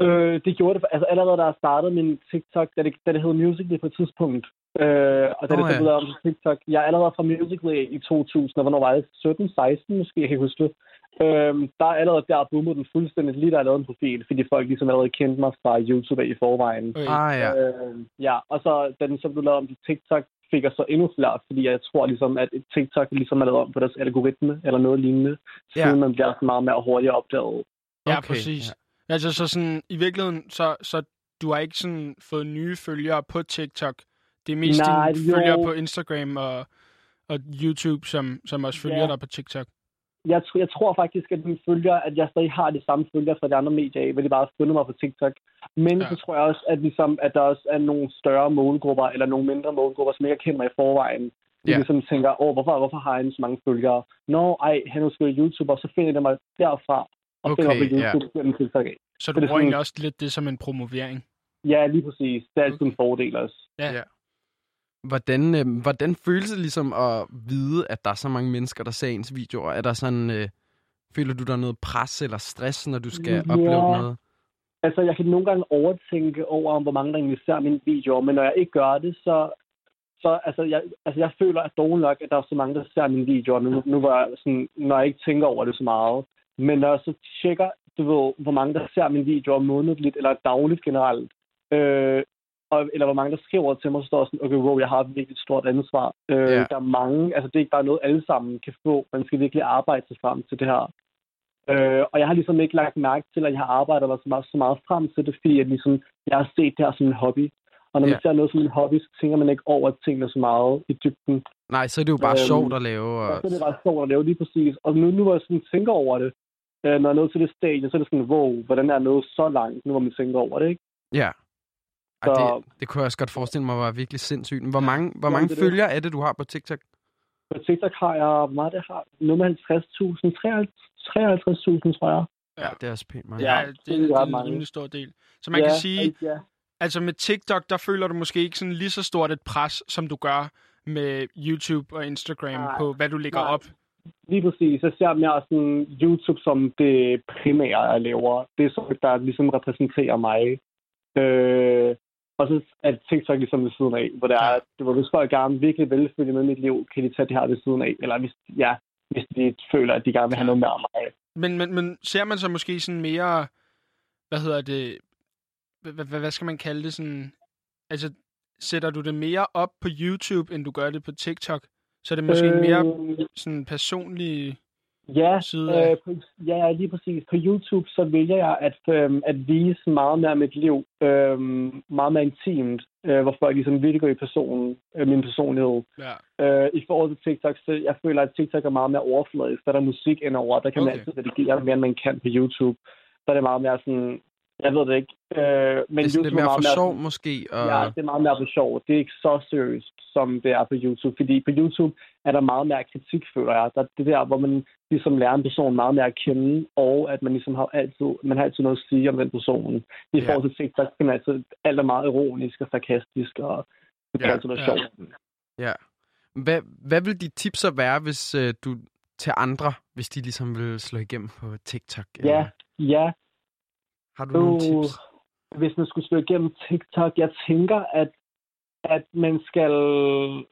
Øh, det gjorde det, altså allerede da jeg startede min TikTok, da det, da det hed Musical.ly på et tidspunkt, øh, og da Nå, det ja. så blev om til TikTok, jeg er allerede fra Musical.ly i 2000, og hvornår var det? 17, 16 måske, jeg kan huske det. Øh, der er allerede der boomede den fuldstændig, lige da jeg lavede en profil, fordi folk ligesom allerede kendte mig fra YouTube af i forvejen. Okay. Ah, ja. Øh, ja, og så da den så blev lavet om til TikTok, fik jeg så endnu flere, fordi jeg tror ligesom, at et TikTok ligesom er lavet om på deres algoritme, eller noget lignende, Ja. siden man bliver sådan meget mere hurtigt opdaget. Ja, Okay, præcis. ja. Ja. Altså, så sådan, i virkeligheden, så, så du har ikke sådan fået nye følgere på TikTok. Det er mest Nej, dine jo. følgere på Instagram og, og YouTube, som, som også følger Ja. dig på TikTok? Jeg, tr- jeg tror faktisk, at mine følger, at jeg stadig har de samme følgere fra de andre medier af, hvor de bare har fundet mig på TikTok. Men Ja. ja. så tror jeg også, at, ligesom, at der også er nogle større målgrupper, eller nogle mindre målgrupper, som ikke har kendt mig i forvejen. De Ja. ligesom tænker, åh, hvorfor, hvorfor har han så mange følgere? Nå, ej, han er sgu YouTuber, så finder de mig derfra, og Okay, finder mig på ja. YouTube gennem TikTok af. Så det du er bruger egentlig sådan- også lidt det som en promovering? Ja, lige præcis. Det er altid en fordel også. Ja. Ja. Hvordan, øh, hvordan føles det ligesom at vide, at der er så mange mennesker, der ser ens videoer? Er der sådan, øh, føler du der noget pres eller stress, når du skal Ja. opleve noget? Altså, jeg kan nogle gange overtænke over, hvor mange der egentlig ser mine videoer, men når jeg ikke gør det, så, så altså, jeg, altså, jeg føler at dårligt nok, at der er så mange, der ser mine videoer, nu, nu hvor jeg, sådan, når jeg ikke tænker over det så meget. Men når jeg så tjekker, du ved, hvor mange der ser mine videoer månedligt eller dagligt generelt, øh, og, eller hvor mange der skriver til mig, så står sådan, okay, wow, jeg har et virkelig stort ansvar. Øh, Ja. Der er mange, altså det er ikke bare noget, alle sammen kan få. Man skal virkelig arbejde sig frem til det her. Øh, og jeg har ligesom ikke lagt mærke til, at jeg har arbejdet mig så meget, så meget frem til det, fordi at ligesom, jeg har set det her som en hobby. Og når man Ja. ser noget som en hobby, så tænker man ikke over tingene så meget i dybden. Nej, så er det jo bare Øhm, sjovt at lave. Og Og... så er det bare sjovt at lave lige præcis. Og nu, nu hvor jeg sådan tænker over det, øh, når jeg er nået til det stadie, så er det sådan, wow, hvordan er jeg nået så langt, nu hvor man tænker over det, ikke? Ja. Ej, Så- det, det kunne jeg også godt forestille mig var virkelig sindssygt. Hvor mange, hvor mange det er det. følgere er det, du har på TikTok? På TikTok har jeg, meget det har, nummer 50.000, 53.000, tror jeg. Ja, det er også pænt mange. Ja, det, det det, er er en rimelig stor del. Så man ja, kan sige, Ja, altså med TikTok, der føler du måske ikke sådan lige så stort et pres, som du gør med YouTube og Instagram Nej. på, hvad du lægger Nej. op. Lige præcis. Jeg ser mere sådan YouTube som det primære, jeg laver. Det er så, der ligesom repræsenterer mig. Øh, og så er TikTok ligesom ved siden af, hvor det er, hvor hvis folk gerne virkelig vil følge med mit liv, kan de tage det her ved siden af. Eller hvis, ja, hvis de føler, at de gerne vil have noget mere af mig. Men, men, men ser man så måske sådan mere, hvad hedder det, hvad, hvad, skal man kalde det sådan, altså sætter du det mere op på YouTube, end du gør det på TikTok? Så er det måske øh... mere Øh, sådan personlig Ja, side øh, på, ja, lige præcis. På YouTube, så vælger jeg at, øh, at vise meget mere af mit liv, øh, meget mere intimt, øh, hvor folk ligesom virkelig går i personen, øh, min personlighed. Ja. Øh, I forhold til TikTok, så jeg føler, at TikTok er meget mere overfladisk. Der er der musik indover, der kan man Okay. altid redigere mere, end man kan på YouTube. Der er det meget mere sådan, jeg ved det ikke. Øh, men Det er sådan lidt mere for sjov, sådan- måske. Og... Ja, det er meget mere for sjov. Det er ikke så seriøst, som det er på YouTube. Fordi på YouTube er der meget mere kritik, føler jeg. Der er det der, hvor man ligesom lærer en person meget mere at kende, og at man ligesom har altid, man har altid noget at sige om den person. I Ja. forhold til TikTok, kan man altid, alt er meget ironisk og sarkastisk, og det Ja, altid være ja. sjovt. Ja. Hvad, hvad vil dit tips så være, hvis øh, du til andre, hvis de ligesom vil slå igennem på TikTok? Ja, ja. Har du nogle Uh, tips? hvis man skulle slå igennem TikTok, jeg tænker, at, at man, skal,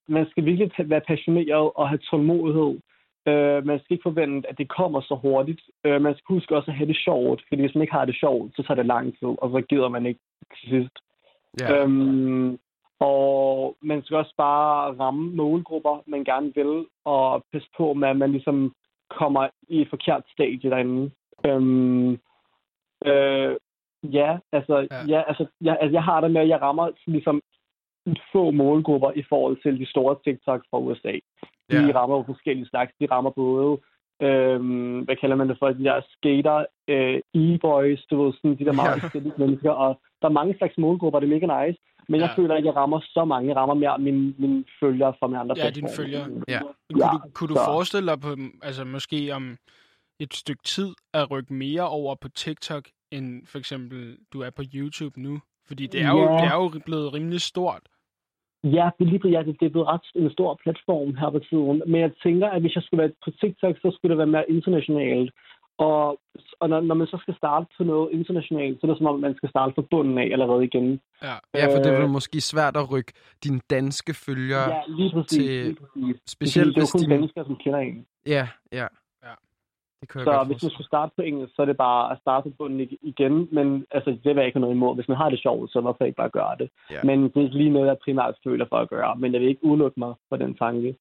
man skal virkelig være passioneret og have tålmodighed. Uh, man skal ikke forvente, at det kommer så hurtigt. Uh, man skal huske også at have det sjovt, fordi hvis man ikke har det sjovt, så tager det lang tid, og så gider man ikke til sidst. Ja. Øhm, og man skal også bare ramme målgrupper, man gerne vil, og passe på med, at man ligesom kommer i et forkert stadie derinde. Øhm, øh, ja, altså, Ja. ja. Altså, jeg, altså, jeg har det med, at jeg rammer ligesom få målgrupper i forhold til de store TikTok fra USA. De Ja. rammer jo forskellige slags. De rammer både, øhm, hvad kalder man det for, de der skater, øh, e-boys, du ved, sådan de der meget forskellige mennesker. Og der er mange slags målgrupper, det er mega nice. Men jeg Ja. føler at jeg rammer så mange. Jeg rammer mere mine, mine følgere fra mine andre Ja, dine følgere. Ja. Kunne, Ja, du, kunne du forestille dig på, altså måske om et stykke tid at rykke mere over på TikTok, end for eksempel du er på YouTube nu? Fordi det er jo, Ja. det er jo blevet rimelig stort. Ja, det er, lige, ja, det, er blevet ret en stor platform her på tiden. Men jeg tænker, at hvis jeg skulle være på TikTok, så skulle det være mere internationalt. Og, og når, når man så skal starte på noget internationalt, så er det som om, man skal starte fra bunden af allerede igen. Ja. Ja, for det er Øh, måske svært at rykke dine danske følgere. Ja, lige præcis. til- lige præcis. Specielt det er jo kun de... mennesker, som kender en. Ja, ja. Ja. Det Så hvis man skulle starte på engelsk, så er det bare at starte på bunden ig- igen. Men altså, det vil jeg ikke have noget imod. Hvis man har det sjovt, så hvorfor ikke bare gøre det? Ja. Men det er ikke lige noget, jeg primært føler for at gøre. Men jeg vil ikke udelukke mig på den tanke.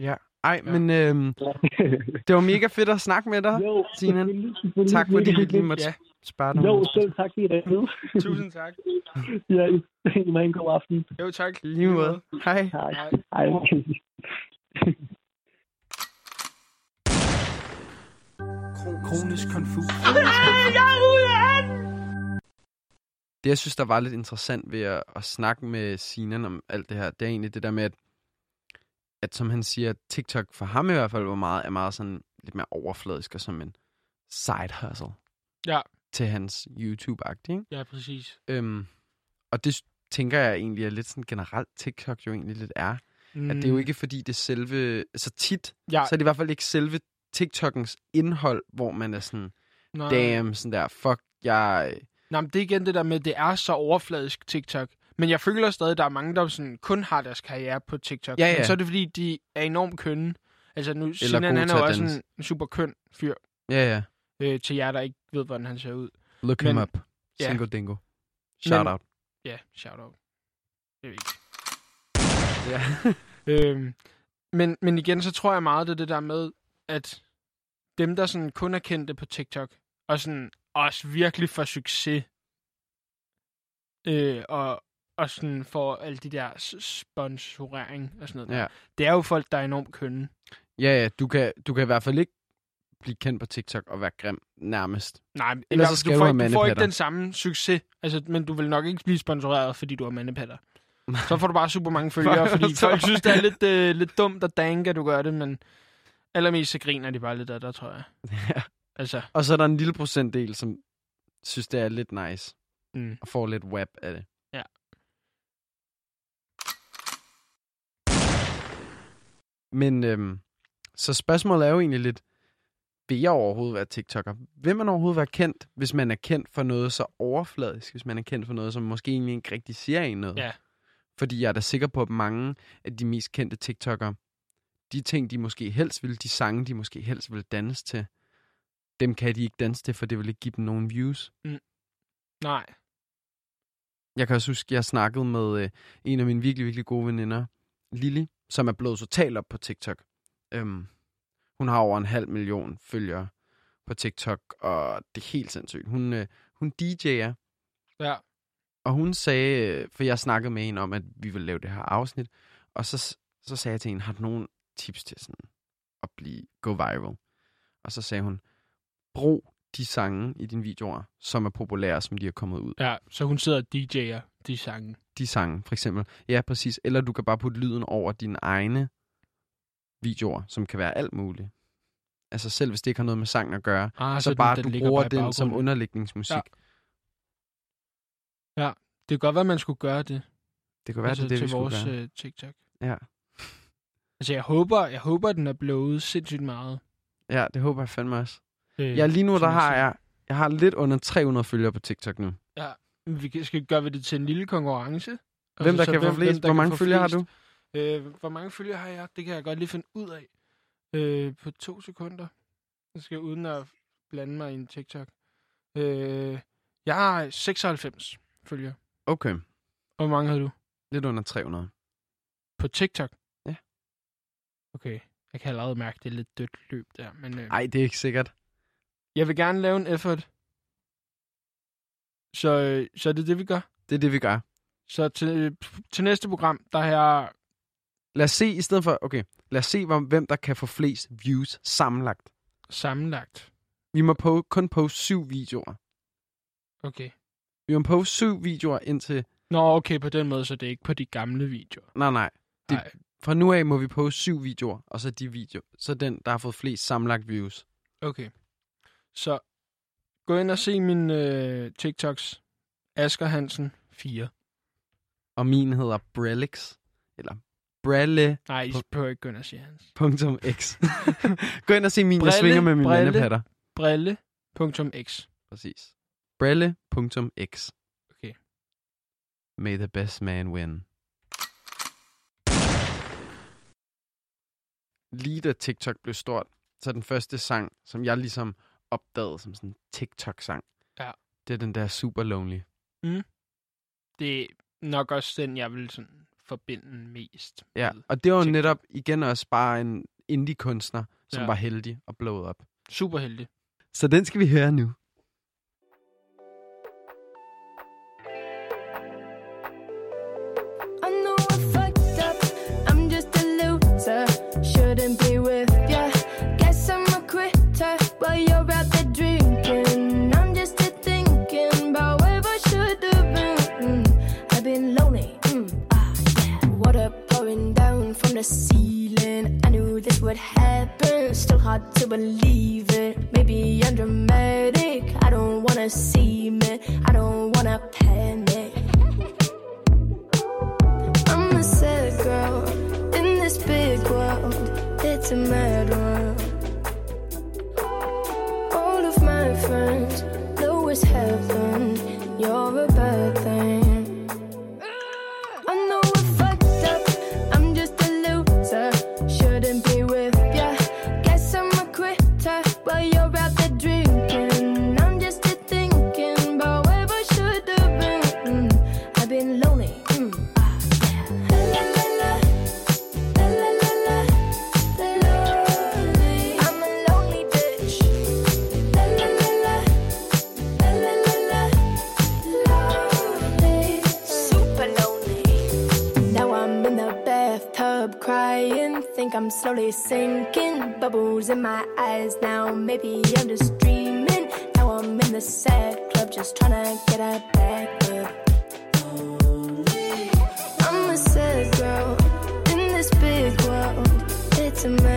Ja. Ej, Ja. men øhm, (laughs) det var mega fedt at snakke med dig. jo, Sinan. selvfølgelig, selvfølgelig. Tak fordi vi lige måtte Ja. spare dig. Jo, selv tak I ringede. Tusind tak. (laughs) ja, I, I må have en god aften. Jo, tak. Lige måde. Hej. Hej. Hej. (laughs) Kronisk konfus. Det, jeg synes, der var lidt interessant ved at, at snakke med Sinan om alt det her, det er egentlig det der med, at, at som han siger, TikTok for ham i hvert fald var meget, er meget sådan lidt mere overfladisk og som en side hustle Ja. til hans YouTube-agtige. Ja, præcis. Øhm, og det tænker jeg egentlig er lidt sådan generelt TikTok jo egentlig lidt er. Mm. At det er jo ikke fordi det er selve, så tit, Ja, så er det i hvert fald ikke selve TikTokens indhold, hvor man er sådan, nej. damn, sådan der, fuck, jeg... Nej, men det er igen det der med, det er så overfladisk TikTok. Men jeg føler stadig, at der er mange, der sådan kun har deres karriere på TikTok. Ja, ja. Men så er det fordi, de er enormt kønne. Altså nu, Sinan, gode han er jo også en super køn fyr. Ja, ja. Øh, til jer, der ikke ved, hvordan han ser ud. Look Men- him up. ja. Single dingo. Shout Men- out. Ja, shout out. Det er vigtigt. Ja. Øhm, men, men igen, så tror jeg meget, det er det der med, at dem, der sådan kun er kendte på TikTok, og sådan også virkelig får succes, øh, og, og sådan får alle de der sponsorering og sådan noget. ja. Det er jo folk, der er enormt kønne. Ja, ja, du kan, du kan i hvert fald ikke blive kendt på TikTok og være grim nærmest. Nej, Ellers hvert så skal du, du får, ikke- du får ikke den samme succes, altså, men du vil nok ikke blive sponsoreret, fordi du har mandepatter. (laughs) Så får du bare super mange følgere, fordi folk synes, det er lidt, øh, lidt dumt og dank, at du gør det, men allermest så griner de bare lidt af dig, tror jeg. (laughs) Ja. Altså, Og så er der en lille procentdel, som synes, det er lidt nice. mm. Og får lidt web af det. Ja. Men øhm, så spørgsmålet er jo egentlig lidt, vil jeg overhovedet være TikToker? Vil man overhovedet være kendt, hvis man er kendt for noget så overfladisk? Hvis man er kendt for noget, som måske egentlig ikke rigtig siger en noget? Ja. Fordi jeg er da sikker på, at mange af de mest kendte TikTokere, de ting, de måske helst vil, de sange, de måske helst vil danse til, dem kan de ikke danse til, for det vil ikke give dem nogen views. nej. Jeg kan også huske, jeg snakkede med øh, en af mine virkelig, virkelig gode veninder, Lili, som er blevet totalt op på TikTok. Øhm, hun har over en halv million følgere på TikTok, og det er helt sindssygt. Hun, øh, hun DJ'er, Ja. og hun sagde, øh, for jeg snakkede med hende om, at vi ville lave det her afsnit, og så, så sagde jeg til hende, har du nogen tips til sådan at blive, go viral? Og så sagde hun, brug de sange i dine videoer, som er populære, som de er kommet ud. Ja, så hun sidder og DJ'er de sange. de sange, for eksempel. Ja, præcis. Eller du kan bare putte lyden over dine egne videoer, som kan være alt muligt. Altså selv hvis det ikke har noget med sangen at gøre, Ah, så, den- bare den du ligger bruger bare den som underlægningsmusik. Ja. Ja. Det kan godt være, man skulle gøre det. Det kan være, altså, det er det, til vi vores gøre. øh, TikTok. Ja. Altså, jeg håber, jeg håber, den er blevet sindssygt meget. ja, det håber jeg fandme også. Øh, Ja, lige nu der har jeg, jeg har lidt under 300 følgere på TikTok nu. Vi kan- skal gøre vi det til en lille konkurrence. Hvem der så kan få flest? der Hvor mange følgere har du? Øh, hvor mange følgere har jeg? Det kan jeg godt lige finde ud af. Øh, på to sekunder. Jeg skal uden at blande mig i en TikTok. Øh, jeg har 96 følgere. Okay, Og hvor mange har du? lidt under 300. På TikTok? Okay. Jeg kan allerede mærke, det er lidt dødt løb der. Men øh, Nej, det er ikke sikkert. jeg vil gerne lave en effort. Så, øh, så er det det, vi gør. Det er det, vi gør. Så til, til næste program, der jeg... Lad os se, i stedet for, okay, lad os se, hvem der kan få flest views sammenlagt. sammenlagt. Vi må på, kun poste syv videoer. Okay. Vi må poste syv videoer indtil... Nå, okay, på den måde, så det er ikke på de gamle videoer. Nej, nej. Det- Nej. Fra nu af må vi poste syv videoer, og så de videoer. Så den, der har fået flest sammenlagt views. Okay. Så gå ind og se min øh, TikToks. Asger Hansen 4. Og min hedder Brelix. Eller Brelle.x. Nej, I behøver ikke gå ind og se hans. Gå ind og se min, jeg Brille, svinger med mine brille. mandepatter. Brille.x. Præcis. Brelle.x. Okay. May the best man win. Lige da TikTok blev stort, så den første sang, som jeg ligesom opdagede som sådan en TikTok-sang, Ja. det er den der Super Lonely. Det er nok også den, jeg vil sådan forbinde mest Ja, og det var TikTok. netop igen også bare en indie-kunstner, som Ja. var heldig og blowet op. Super heldig. Så den skal vi høre nu. the ceiling. I knew this would happen. Still hard to believe it. Maybe I'm dramatic. I don't wanna see me. I don't wanna panic. I'm a sad girl in this big world. It's a mad world. I'm slowly sinking. Bubbles in my eyes now. Maybe I'm just dreaming. Now I'm in the sad club just trying to get a back up. I'm a sad girl in this big world. It's a mad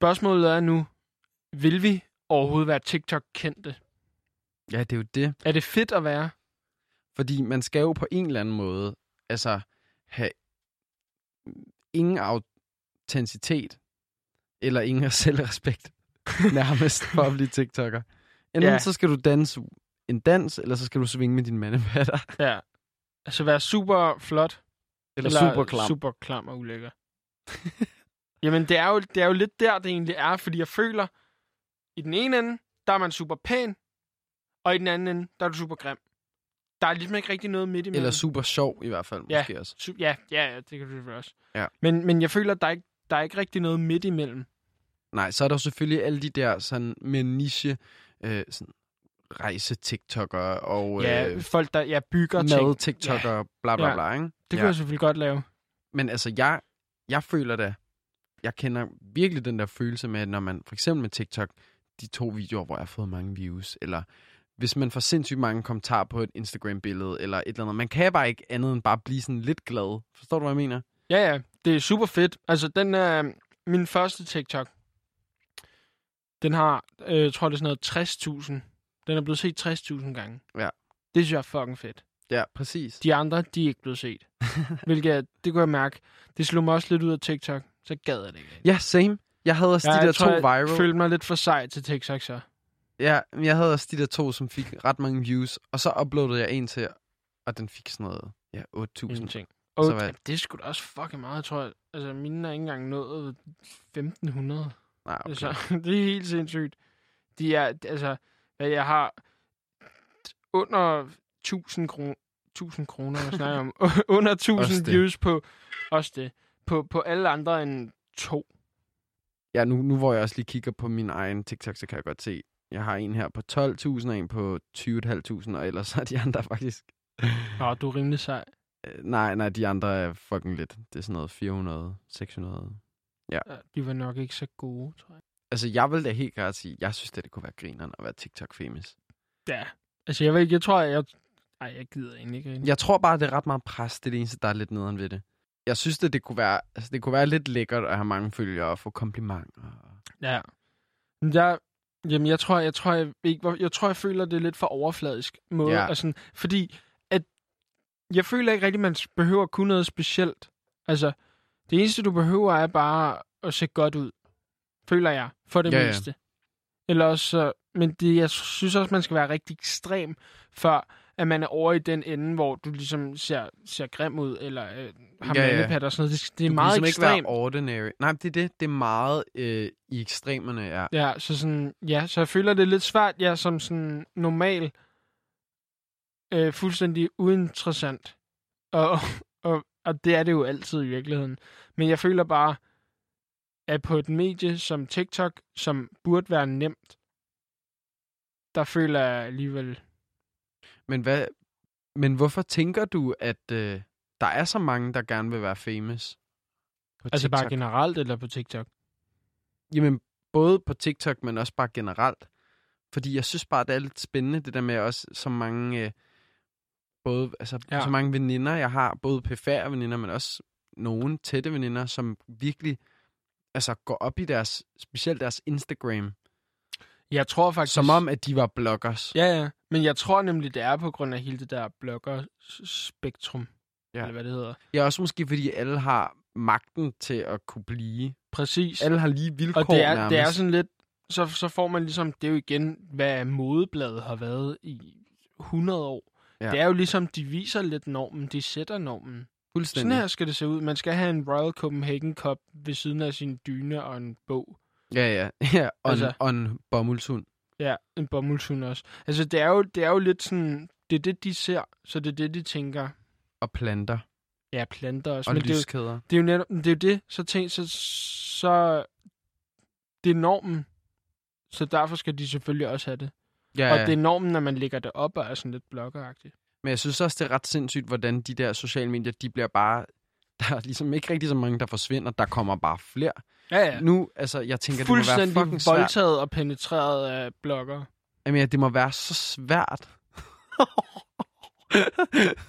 Spørgsmålet er nu, vil vi overhovedet være TikTok-kendte? Ja, det er jo det. Er det fedt at være? Fordi man skal jo på en eller anden måde altså have ingen autenticitet eller ingen (laughs) selvrespekt nærmest for at blive TikToker. Enten Ja. så skal du danse en dans, eller så skal du svinge med din mandepatter. (laughs) Ja. Altså være super flot. Eller, eller super klam. Super klam og ulækker. (laughs) Jamen, det er, jo, det er jo lidt der, det egentlig er, fordi jeg føler, i den ene ende, der er man super pæn, og i den anden ende, der er du super grim. Der er ligesom ikke rigtig noget midt imellem. Eller super sjov i hvert fald, Ja. måske også. Su- ja, ja, ja, det kan du også. Ja. Men, men jeg føler, at der er, ikke, der er ikke rigtig noget midt imellem. Nej, så er der jo selvfølgelig alle de der sådan med niche øh, sådan rejse-tiktoker og Ja, øh, folk, der ja, bygger ting. mad-tiktoker, ja. bla bla Ja. bla, ikke? Det kunne jeg selvfølgelig godt lave. Men altså, jeg, jeg føler da, jeg kender virkelig den der følelse med, at når man for eksempel med TikTok, de to videoer, hvor jeg har fået mange views, eller hvis man får sindssygt mange kommentarer på et Instagram-billede, eller et eller andet. Man kan bare ikke andet end bare blive sådan lidt glad. Forstår du, hvad jeg mener? Ja, ja. Det er super fedt. Altså, den er min første TikTok. Den har, øh, tror, det er sådan noget 60.000. Den er blevet set 60.000 gange. Ja. Det synes jeg er fucking fedt. Ja, præcis. De andre, de er ikke blevet set. (laughs) Hvilket, det kunne jeg mærke. Det slog mig også lidt ud af TikTok. Så gad jeg det ikke. Ja, same. Jeg havde også Ja, de der jeg tror, to jeg viral. følte mig lidt for sej til TikTok, så. Ja, men jeg havde også de der to, som fik ret mange views. Og så uploadede jeg en til, og den fik sådan noget, ja, 8.000. Ingenting. Og Så så hvad- det er sgu da også fucking meget, tror jeg. Altså, mine er ikke engang nået 1500. Nej, okay. Altså, (laughs) det er helt sindssygt. De er, altså, hvad jeg har under 1000 kroner, 1000 kroner, jeg snakker om, (laughs) (laughs) under 1000 Også det. views på, også det, på, på alle andre end to. Ja, nu, nu hvor jeg også lige kigger på min egen TikTok, så kan jeg godt se, jeg har en her på 12.000 og en på 20.500, og ellers er de andre (laughs) faktisk... Nå, du er rimelig sej. Øh, nej, nej, de andre er fucking lidt. Det er sådan noget 400, 600. Ja, de var nok ikke så gode, tror jeg. Altså, jeg vil da helt klart sige, jeg synes, at det kunne være grineren at være TikTok-famous. Ja, altså jeg ved ikke, jeg tror, jeg... Ej, jeg gider egentlig ikke. rigtig. Jeg tror bare, det er ret meget pres. Det er det eneste, der er lidt nederen ved det. Jeg synes, at det kunne være, altså, det kunne være lidt lækkert at have mange følgere og få komplimenter. Ja. Men Jeg, jamen, jeg tror, jeg tror, jeg, ikke, jeg tror, jeg føler, det er lidt for overfladisk måde. Ja. Altså, fordi, at jeg føler ikke rigtig, man behøver at kunne noget specielt. Altså, det eneste, du behøver, er bare at se godt ud. Føler jeg, for det Ja, ja, ja. meste. Eller også, så- men det, jeg synes også, man skal være rigtig ekstrem, før at man er over i den ende, hvor du ligesom ser, ser grim ud, eller øh, har Ja, ja, ja. mandepat og sådan noget. Det, det er Du meget ligesom ikke være ekstremt. ordinary. Nej, det er det. Det er meget øh, i ekstremerne, ja. Ja, så sådan, ja, så jeg føler, det er lidt svært, ja, som sådan normal, øh, fuldstændig uinteressant. Og, og, og det er det jo altid i virkeligheden. Men jeg føler bare, at på et medie som TikTok, som burde være nemt, der føler jeg alligevel... Men, hvad, men hvorfor tænker du, at øh, der er så mange, der gerne vil være famous? På Altså bare TikTok? generelt eller på TikTok? Jamen, både på TikTok, men også bare generelt. Fordi jeg synes bare, det er lidt spændende, det der med også så mange, øh, både, altså, ja. Så mange veninder, jeg har, både PFR veninder, men også nogle tætte veninder, som virkelig altså, går op i deres, specielt deres Instagram, Jeg tror faktisk... som om, at de var bloggers. Ja, ja. Men jeg tror nemlig, det er på grund af hele det der blogger-spektrum. Ja. Eller hvad det hedder. Ja, også måske, fordi alle har magten til at kunne blive. Præcis. Alle har lige vilkår Og det er, nærmest. det er sådan lidt, så, så får man ligesom, det er jo igen, hvad modebladet har været i 100 år. Ja. Det er jo ligesom, de viser lidt normen, de sætter normen. Fuldstændig. Sådan her skal det se ud. Man skal have en Royal Copenhagen Cup ved siden af sin dyne og en bog. Ja, ja. ja og, altså... Altså- en, og en bomuldshund. Ja, en bomuldshund også. Altså, det er, jo, det er jo lidt sådan, det er det, de ser, så det er det, de tænker. Og planter. Ja, planter også. Og Men det er, jo, lyskæder. det er jo netop, det er jo det, så tænk, så, så det er normen. Så derfor skal de selvfølgelig også have det. Ja, Ja. Og ja. det er normen, når man lægger det op og er sådan lidt bloggeragtigt. Men jeg synes også, det er ret sindssygt, hvordan de der sociale medier, de bliver bare... Der er ligesom ikke rigtig så mange, der forsvinder. Der kommer bare flere. Ja, ja. Nu, altså, jeg tænker, det må være fucking svært. voldtaget og penetreret af blogger. Jamen, ja, det må være så svært. (laughs)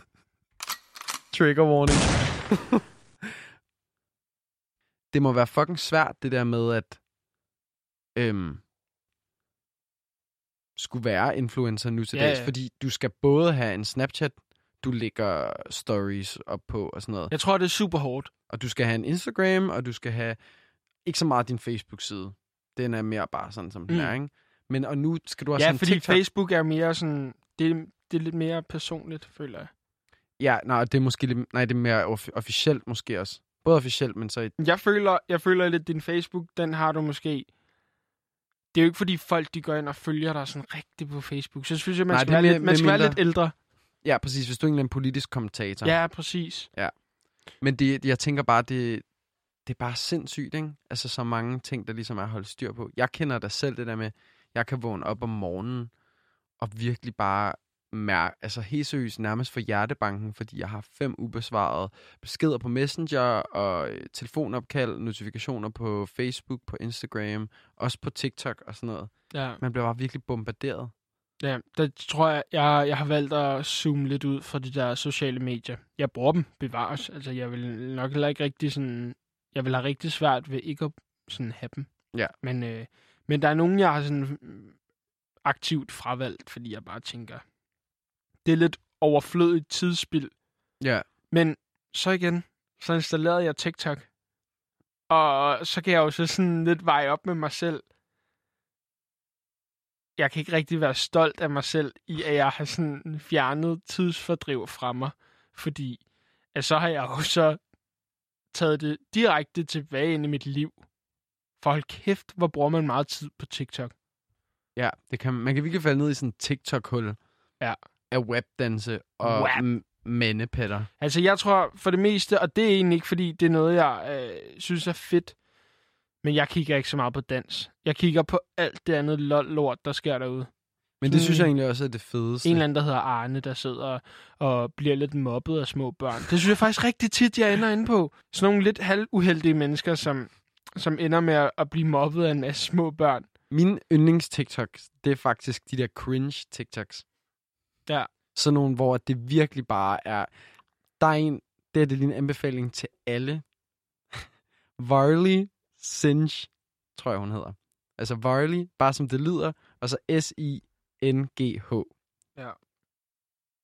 Trigger warning. (laughs) det må være fucking svært, det der med, at øhm, skulle være influencer nu til Ja, dags, ja. fordi du skal både have en Snapchat, du lægger stories op på og sådan noget, Jeg tror, det er super hårdt. og du skal have en Instagram, og du skal have ikke så meget din Facebook-side. Den er mere bare sådan, som den Mm. er, ikke? Men og nu skal du også Ja, fordi TikTok. Facebook er mere sådan... Det, det er lidt mere personligt, føler jeg. Ja, nej, det er måske lidt, nej, det er mere off- officielt måske også. Både officielt, men så i, Jeg føler, jeg føler lidt, din Facebook, den har du måske... Det er jo ikke, fordi folk de går ind og følger dig sådan rigtigt på Facebook. Så synes jeg, man Nej, skal, være, mere- lidt, man skal være lidt ældre. ja, præcis, hvis du ikke er en politisk kommentator. Ja, præcis. Men det, jeg tænker bare, det, det er bare sindssygt, ikke? Altså så mange ting, der ligesom er holdt styr på. Jeg kender da selv det der med, jeg kan vågne op om morgenen og virkelig bare mærke, altså helt seriøst nærmest for hjertebanken, fordi jeg har fem ubesvarede beskeder på Messenger og øh, telefonopkald, notifikationer på Facebook, på Instagram, også på TikTok og sådan noget. Ja, Man bliver bare virkelig bombarderet. ja der tror jeg, jeg, jeg har valgt at zoome lidt ud fra de der sociale medier. Jeg bruger dem bevares. Altså, jeg vil nok heller ikke rigtig sådan... Jeg vil have rigtig svært ved ikke at sådan have dem. Ja. Men, øh, men der er nogen, jeg har sådan mm, aktivt fravalgt, fordi jeg bare tænker, det er lidt overflødigt tidsspil. Ja, Men så igen, så installerede jeg TikTok. Og så kan jeg jo så sådan lidt veje op med mig selv. Jeg kan ikke rigtig være stolt af mig selv i, at jeg har sådan fjernet tidsfordriv fra mig. Fordi at så har jeg jo så taget det direkte tilbage ind i mit liv. For hold kæft, hvor bruger man meget tid på TikTok. Ja, det kan, man kan virkelig falde ned i sådan en TikTok-hul Ja. af webdanse og m- mandepatter. Altså, jeg tror for det meste, og det er egentlig ikke, fordi det er noget, jeg øh, synes er fedt, men jeg kigger ikke så meget på dans. Jeg kigger på alt det andet lort, der sker derude. Men det Mm. synes jeg egentlig også er det fedeste. En eller anden, der hedder Arne, der sidder og bliver lidt mobbet af små børn. Det synes jeg faktisk rigtig tit, jeg ender inde på. Sådan nogle lidt halvuheldige mennesker, som, som ender med at- blive mobbet af en masse små børn. Min yndlings-TikToks, det er faktisk de der cringe-TikToks. Ja. Sådan nogle, hvor det virkelig bare er... Der er en... Det er det lige en anbefaling til alle. (laughs) Varley Sinch, tror jeg, hun hedder. Altså Varley, bare som det lyder, og så S-I-N-G-H. Ja.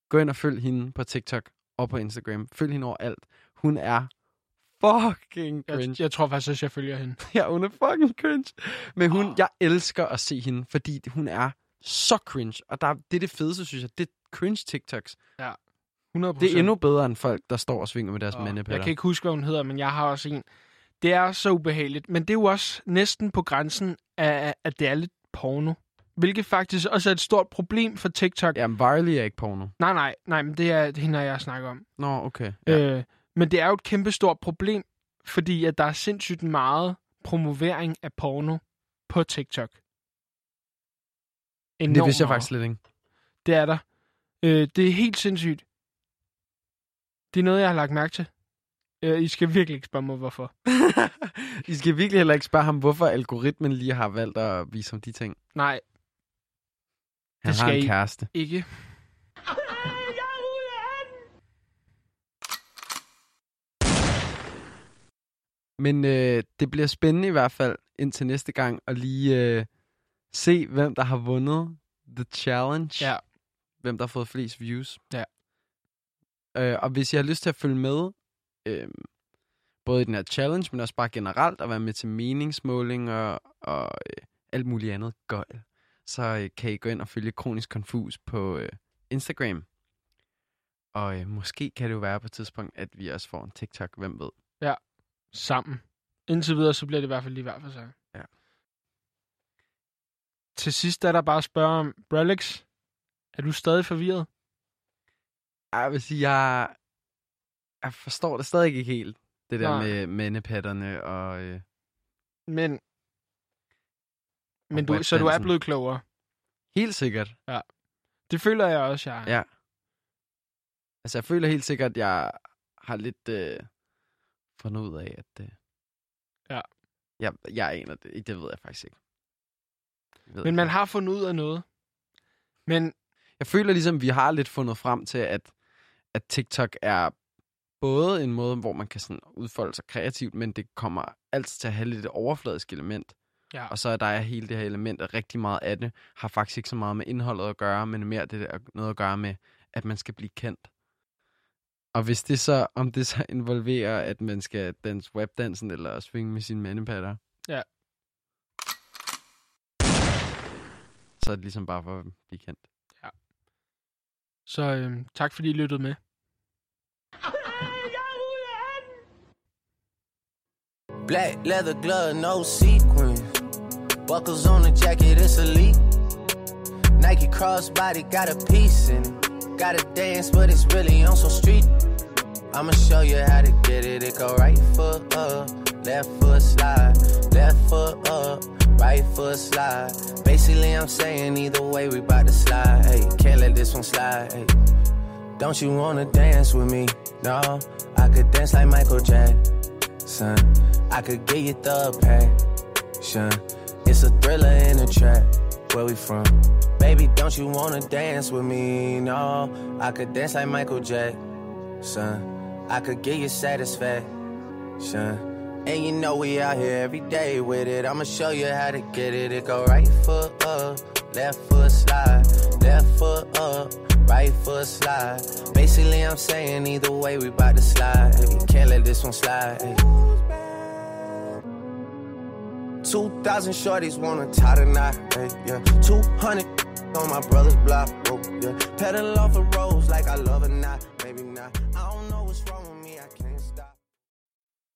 Gå ind og følg hende på TikTok og på Instagram. Følg hende overalt. Hun er fucking cringe. Jeg, jeg tror faktisk også, jeg følger hende. (laughs) Ja, hun er fucking cringe. Men hun, oh. jeg elsker at se hende, fordi hun er så cringe. Og der, er- det er det fedeste, synes jeg. Det er cringe TikToks. 100 Det er endnu bedre end folk, der står og svinger med deres Og mandepatter. Jeg kan ikke huske, hvad hun hedder, men jeg har også en. Det er så ubehageligt, men det er jo også næsten på grænsen af, at det er lidt porno. Hvilket faktisk også er et stort problem for TikTok. Jamen, Varley er ikke porno. Nej, nej, nej, men det er det hende, jeg snakker om. Nå, okay. Ja. Øh, men det er jo et kæmpe stort problem, fordi at der er sindssygt meget promovering af porno på TikTok. det Enormt vidste jeg faktisk slet ikke. Det er der. Øh, det er helt sindssygt. Det er noget, jeg har lagt mærke til. Øh, I skal virkelig ikke spørge mig, hvorfor. (laughs) I skal virkelig heller ikke spørge ham, hvorfor algoritmen lige har valgt at vise ham de ting. Nej, Han Det har skal en I- kæreste. ikke. Men øh, det bliver spændende i hvert fald indtil næste gang at lige øh, se, hvem der har vundet The Challenge. Ja. Hvem der har fået flest views. Ja. Øh, og hvis I har lyst til at følge med, øh, både i den her challenge, men også bare generelt, at være med til meningsmålinger og øh, alt muligt andet gøjl, så øh, kan I gå ind og følge Kronisk Confus på øh, Instagram. Og øh, måske kan det jo være på et tidspunkt, at vi også får en TikTok, hvem ved. Sammen. Indtil videre, så bliver det i hvert fald lige hver for sig. Ja. Til sidst er der bare at spørge om, Bralex, er du stadig forvirret? Jeg vil sige, jeg, jeg forstår det stadig ikke helt, det der Nej. med mandepatterne og... Øh, Men, men du, så du er blevet klogere. Helt sikkert, Det føler jeg også, jeg er. ja. Altså, jeg føler helt sikkert, at jeg har lidt øh, fundet ud af, at... Øh, Ja. Jeg, jeg aner det ikke, det ved jeg faktisk ikke. Jeg ved Men man ikke. har fundet ud af noget. Men Jeg føler ligesom, vi har lidt fundet frem til, at, at TikTok er både en måde, hvor man kan sådan udfolde sig kreativt, men det kommer altid til at have lidt et overfladisk element. Ja. Og så er der er hele det her element, at rigtig meget af det har faktisk ikke så meget med indholdet at gøre, men mere det der noget at gøre med, at man skal blive kendt. Og hvis det så, om det så (laughs) involverer, at man skal danse webdansen eller svinge med sine mandepatter. Ja. Så er det ligesom bare for at blive kendt. så øhm, tak, fordi I lyttede med. Black leather glove, no sequin. Buckles on the jacket, it's elite. Nike crossbody got a piece in it. Gotta dance, but it's really on some street. I'ma show you how to get it. It go right foot up, left foot slide, left foot up, right foot slide. Basically, I'm saying either way, we bout to slide. Hey, can't let this one slide. Hey. Don't you wanna dance with me? No, I could dance like Michael Jackson. I could get you the passion. It's a thriller in a trap. Where we from? Baby, don't you wanna dance with me? No, I could dance like Michael Jackson. I could get you satisfaction. And you know we out here every day with it. I'ma show you how to get it. It go right foot up, left foot slide, left foot up, right foot slide. Basically, I'm saying either way, we bout to slide. Can't let this one slide. 2,000 shorties wanna tie the knot, hey, yeah. 200 on my brother's block, oh, yeah. Pedal off a rose like I love or not, maybe not. I don't know